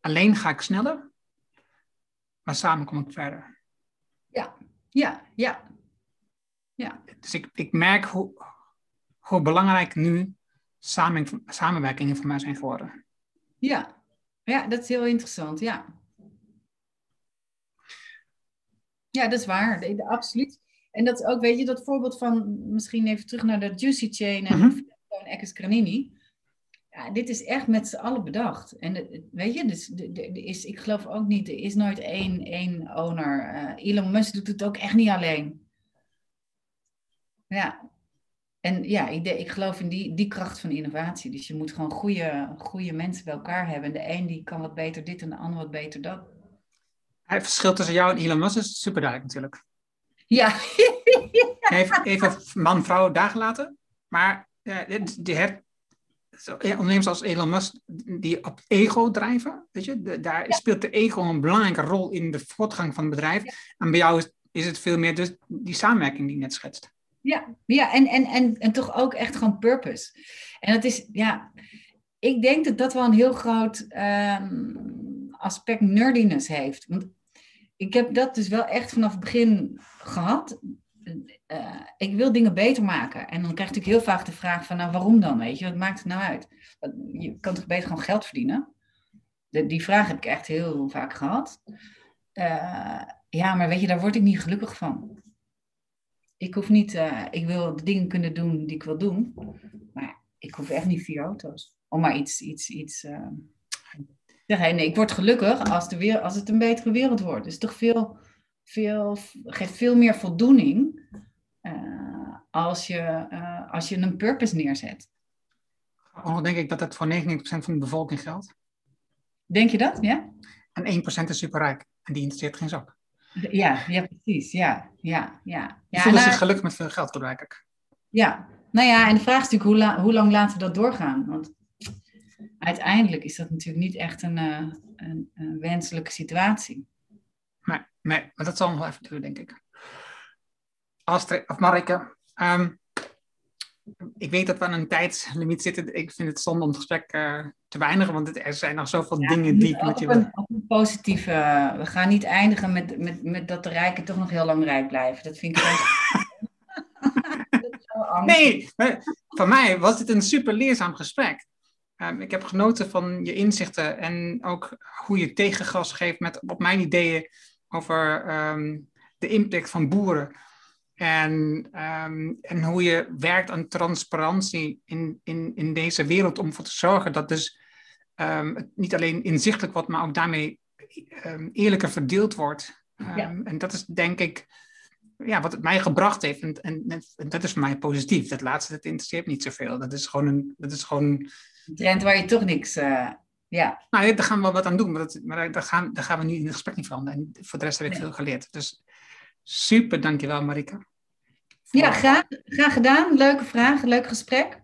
alleen ga ik sneller, maar samen kom ik verder. Ja, ja, ja. ja. Dus ik, ik merk hoe, hoe belangrijk nu samen, samenwerkingen voor mij zijn geworden. Ja. ja, dat is heel interessant, ja. Ja, dat is waar, de, de, absoluut. En dat is ook, weet je, dat voorbeeld van, misschien even terug naar de Juicy Chain en mm -hmm. Ja, dit is echt met z'n allen bedacht. En weet je, dus, er is, ik geloof ook niet, er is nooit één, één owner. Uh, Elon Musk doet het ook echt niet alleen. Ja, en ja, ik, ik geloof in die, die kracht van innovatie. Dus je moet gewoon goede, goede mensen bij elkaar hebben. En de een die kan wat beter dit en de ander wat beter dat. Het verschil tussen jou en Elon Musk is super duidelijk natuurlijk. Ja. even, even man-vrouw daar gelaten. Maar uh, die, hebt ondernemers als Elon Musk die op ego drijven, weet je, daar speelt de ego een belangrijke rol in de voortgang van het bedrijf. En bij jou is, is het veel meer dus die samenwerking die je net schetst. Ja, ja en, en, en, en toch ook echt gewoon purpose. En dat is, ja, ik denk dat dat wel een heel groot um, aspect nerdiness heeft. Want ik heb dat dus wel echt vanaf het begin gehad. Uh, ik wil dingen beter maken. En dan krijg je natuurlijk heel vaak de vraag van, nou waarom dan, weet je? Wat maakt het nou uit? Je kan toch beter gewoon geld verdienen? De, die vraag heb ik echt heel vaak gehad. Uh, ja, maar weet je, daar word ik niet gelukkig van. Ik hoef niet, uh, ik wil de dingen kunnen doen die ik wil doen. Maar ik hoef echt niet vier auto's. Om maar iets, iets, iets zeggen. Nee, ik word gelukkig als, de weer, als het een betere wereld wordt. Dus toch veel veel, geeft veel meer voldoening uh, als, je, uh, als je een purpose neerzet. Oh, denk ik dat dat voor 99% van de bevolking geldt. Denk je dat, ja? En 1% is superrijk en die interesseert geen zak. Ja, ja precies. Ja, ja, ja. ja voelen nou, zich gelukkig met veel geld, gebruik ik. Ja, nou ja, en de vraag is natuurlijk hoe, la hoe lang laten we dat doorgaan? Want uiteindelijk is dat natuurlijk niet echt een, uh, een, een wenselijke situatie. Nee, maar dat zal nog wel even duren, denk ik. Astrid, of Marike, um, ik weet dat we aan een tijdslimiet zitten. Ik vind het zonde om het gesprek uh, te weinigen, want er zijn nog zoveel ja, dingen die ik met je wil. Een positieve, we gaan niet eindigen met, met, met dat de rijken toch nog heel lang rijk blijven. Dat vind ik Nee, voor mij was dit een super leerzaam gesprek. Um, ik heb genoten van je inzichten en ook hoe je tegengas geeft met op mijn ideeën over um, de impact van boeren. En, um, en hoe je werkt aan transparantie in, in, in deze wereld om ervoor te zorgen dat dus het niet alleen inzichtelijk wordt, maar ook daarmee eerlijker verdeeld wordt. Ja. En dat is denk ik ja, wat het mij gebracht heeft. En, en, en, dat is voor mij positief. Dat laatste, dat interesseert niet zoveel. Dat is gewoon een... Dat is gewoon... Een trend waar je toch niks... Uh ja. Nou, daar gaan we wat aan doen, maar, dat, maar daar, gaan, daar gaan we nu in het gesprek niet veranderen. En voor de rest heb ik veel geleerd. Dus super, dankjewel Marika. Ja, graag, graag gedaan. Leuke vraag, leuk gesprek.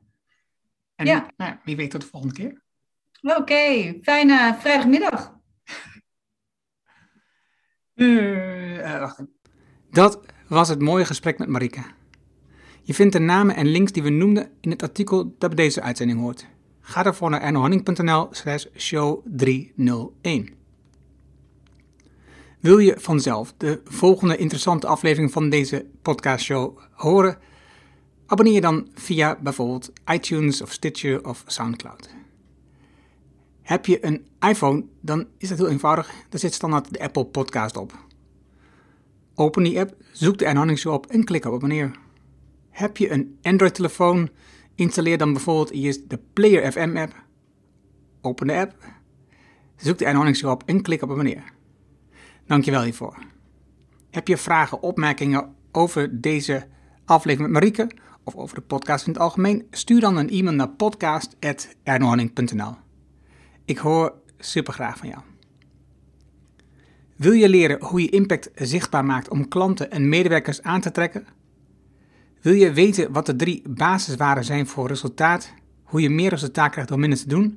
En ja. Nou, wie weet tot de volgende keer. Oké, fijne vrijdagmiddag. Uh, wacht Dat was het mooie gesprek met Marika. Je vindt de namen en links die we noemden in het artikel dat bij deze uitzending hoort. Ga daarvoor naar ernohanning.nl slash show 301. Wil je vanzelf de volgende interessante aflevering van deze podcastshow horen? Abonneer je dan via bijvoorbeeld iTunes of Stitcher of Soundcloud. Heb je een iPhone, dan is dat heel eenvoudig. Daar zit standaard de Apple Podcast op. Open die app, zoek de Ernohanning Show op en klik op abonneer. Heb je een Android-telefoon Installeer dan bijvoorbeeld eerst de Player FM app. Open de app. Zoek de Show op en klik op abonneer. Dankjewel hiervoor. Heb je vragen, opmerkingen over deze aflevering met Marieke of over de podcast in het algemeen? Stuur dan een e-mail naar podcast.ernohanning.nl Ik hoor super graag van jou. Wil je leren hoe je impact zichtbaar maakt om klanten en medewerkers aan te trekken? Wil je weten wat de drie basiswaarden zijn voor resultaat, hoe je meer resultaat krijgt door minder te doen?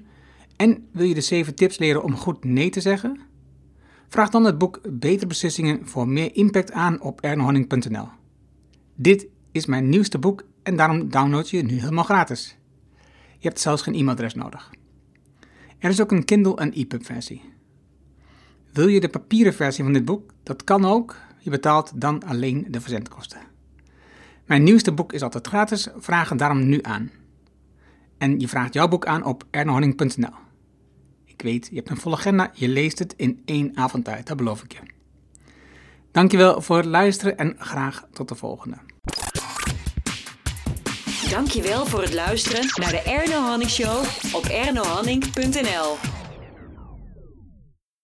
En wil je de 7 tips leren om goed nee te zeggen? Vraag dan het boek Betere Beslissingen voor meer impact aan op ernohanning.nl. Dit is mijn nieuwste boek en daarom download je het nu helemaal gratis. Je hebt zelfs geen e-mailadres nodig. Er is ook een Kindle en EPUB versie. Wil je de papieren versie van dit boek? Dat kan ook. Je betaalt dan alleen de verzendkosten. Mijn nieuwste boek is altijd gratis. Vraag het daarom nu aan. En je vraagt jouw boek aan op ernohanning.nl. Ik weet, je hebt een volle agenda, je leest het in één avond tijd, dat beloof ik je. Dankjewel voor het luisteren en graag tot de volgende. Dankjewel voor het luisteren naar de Erno Hanning Show op ernohanning.nl.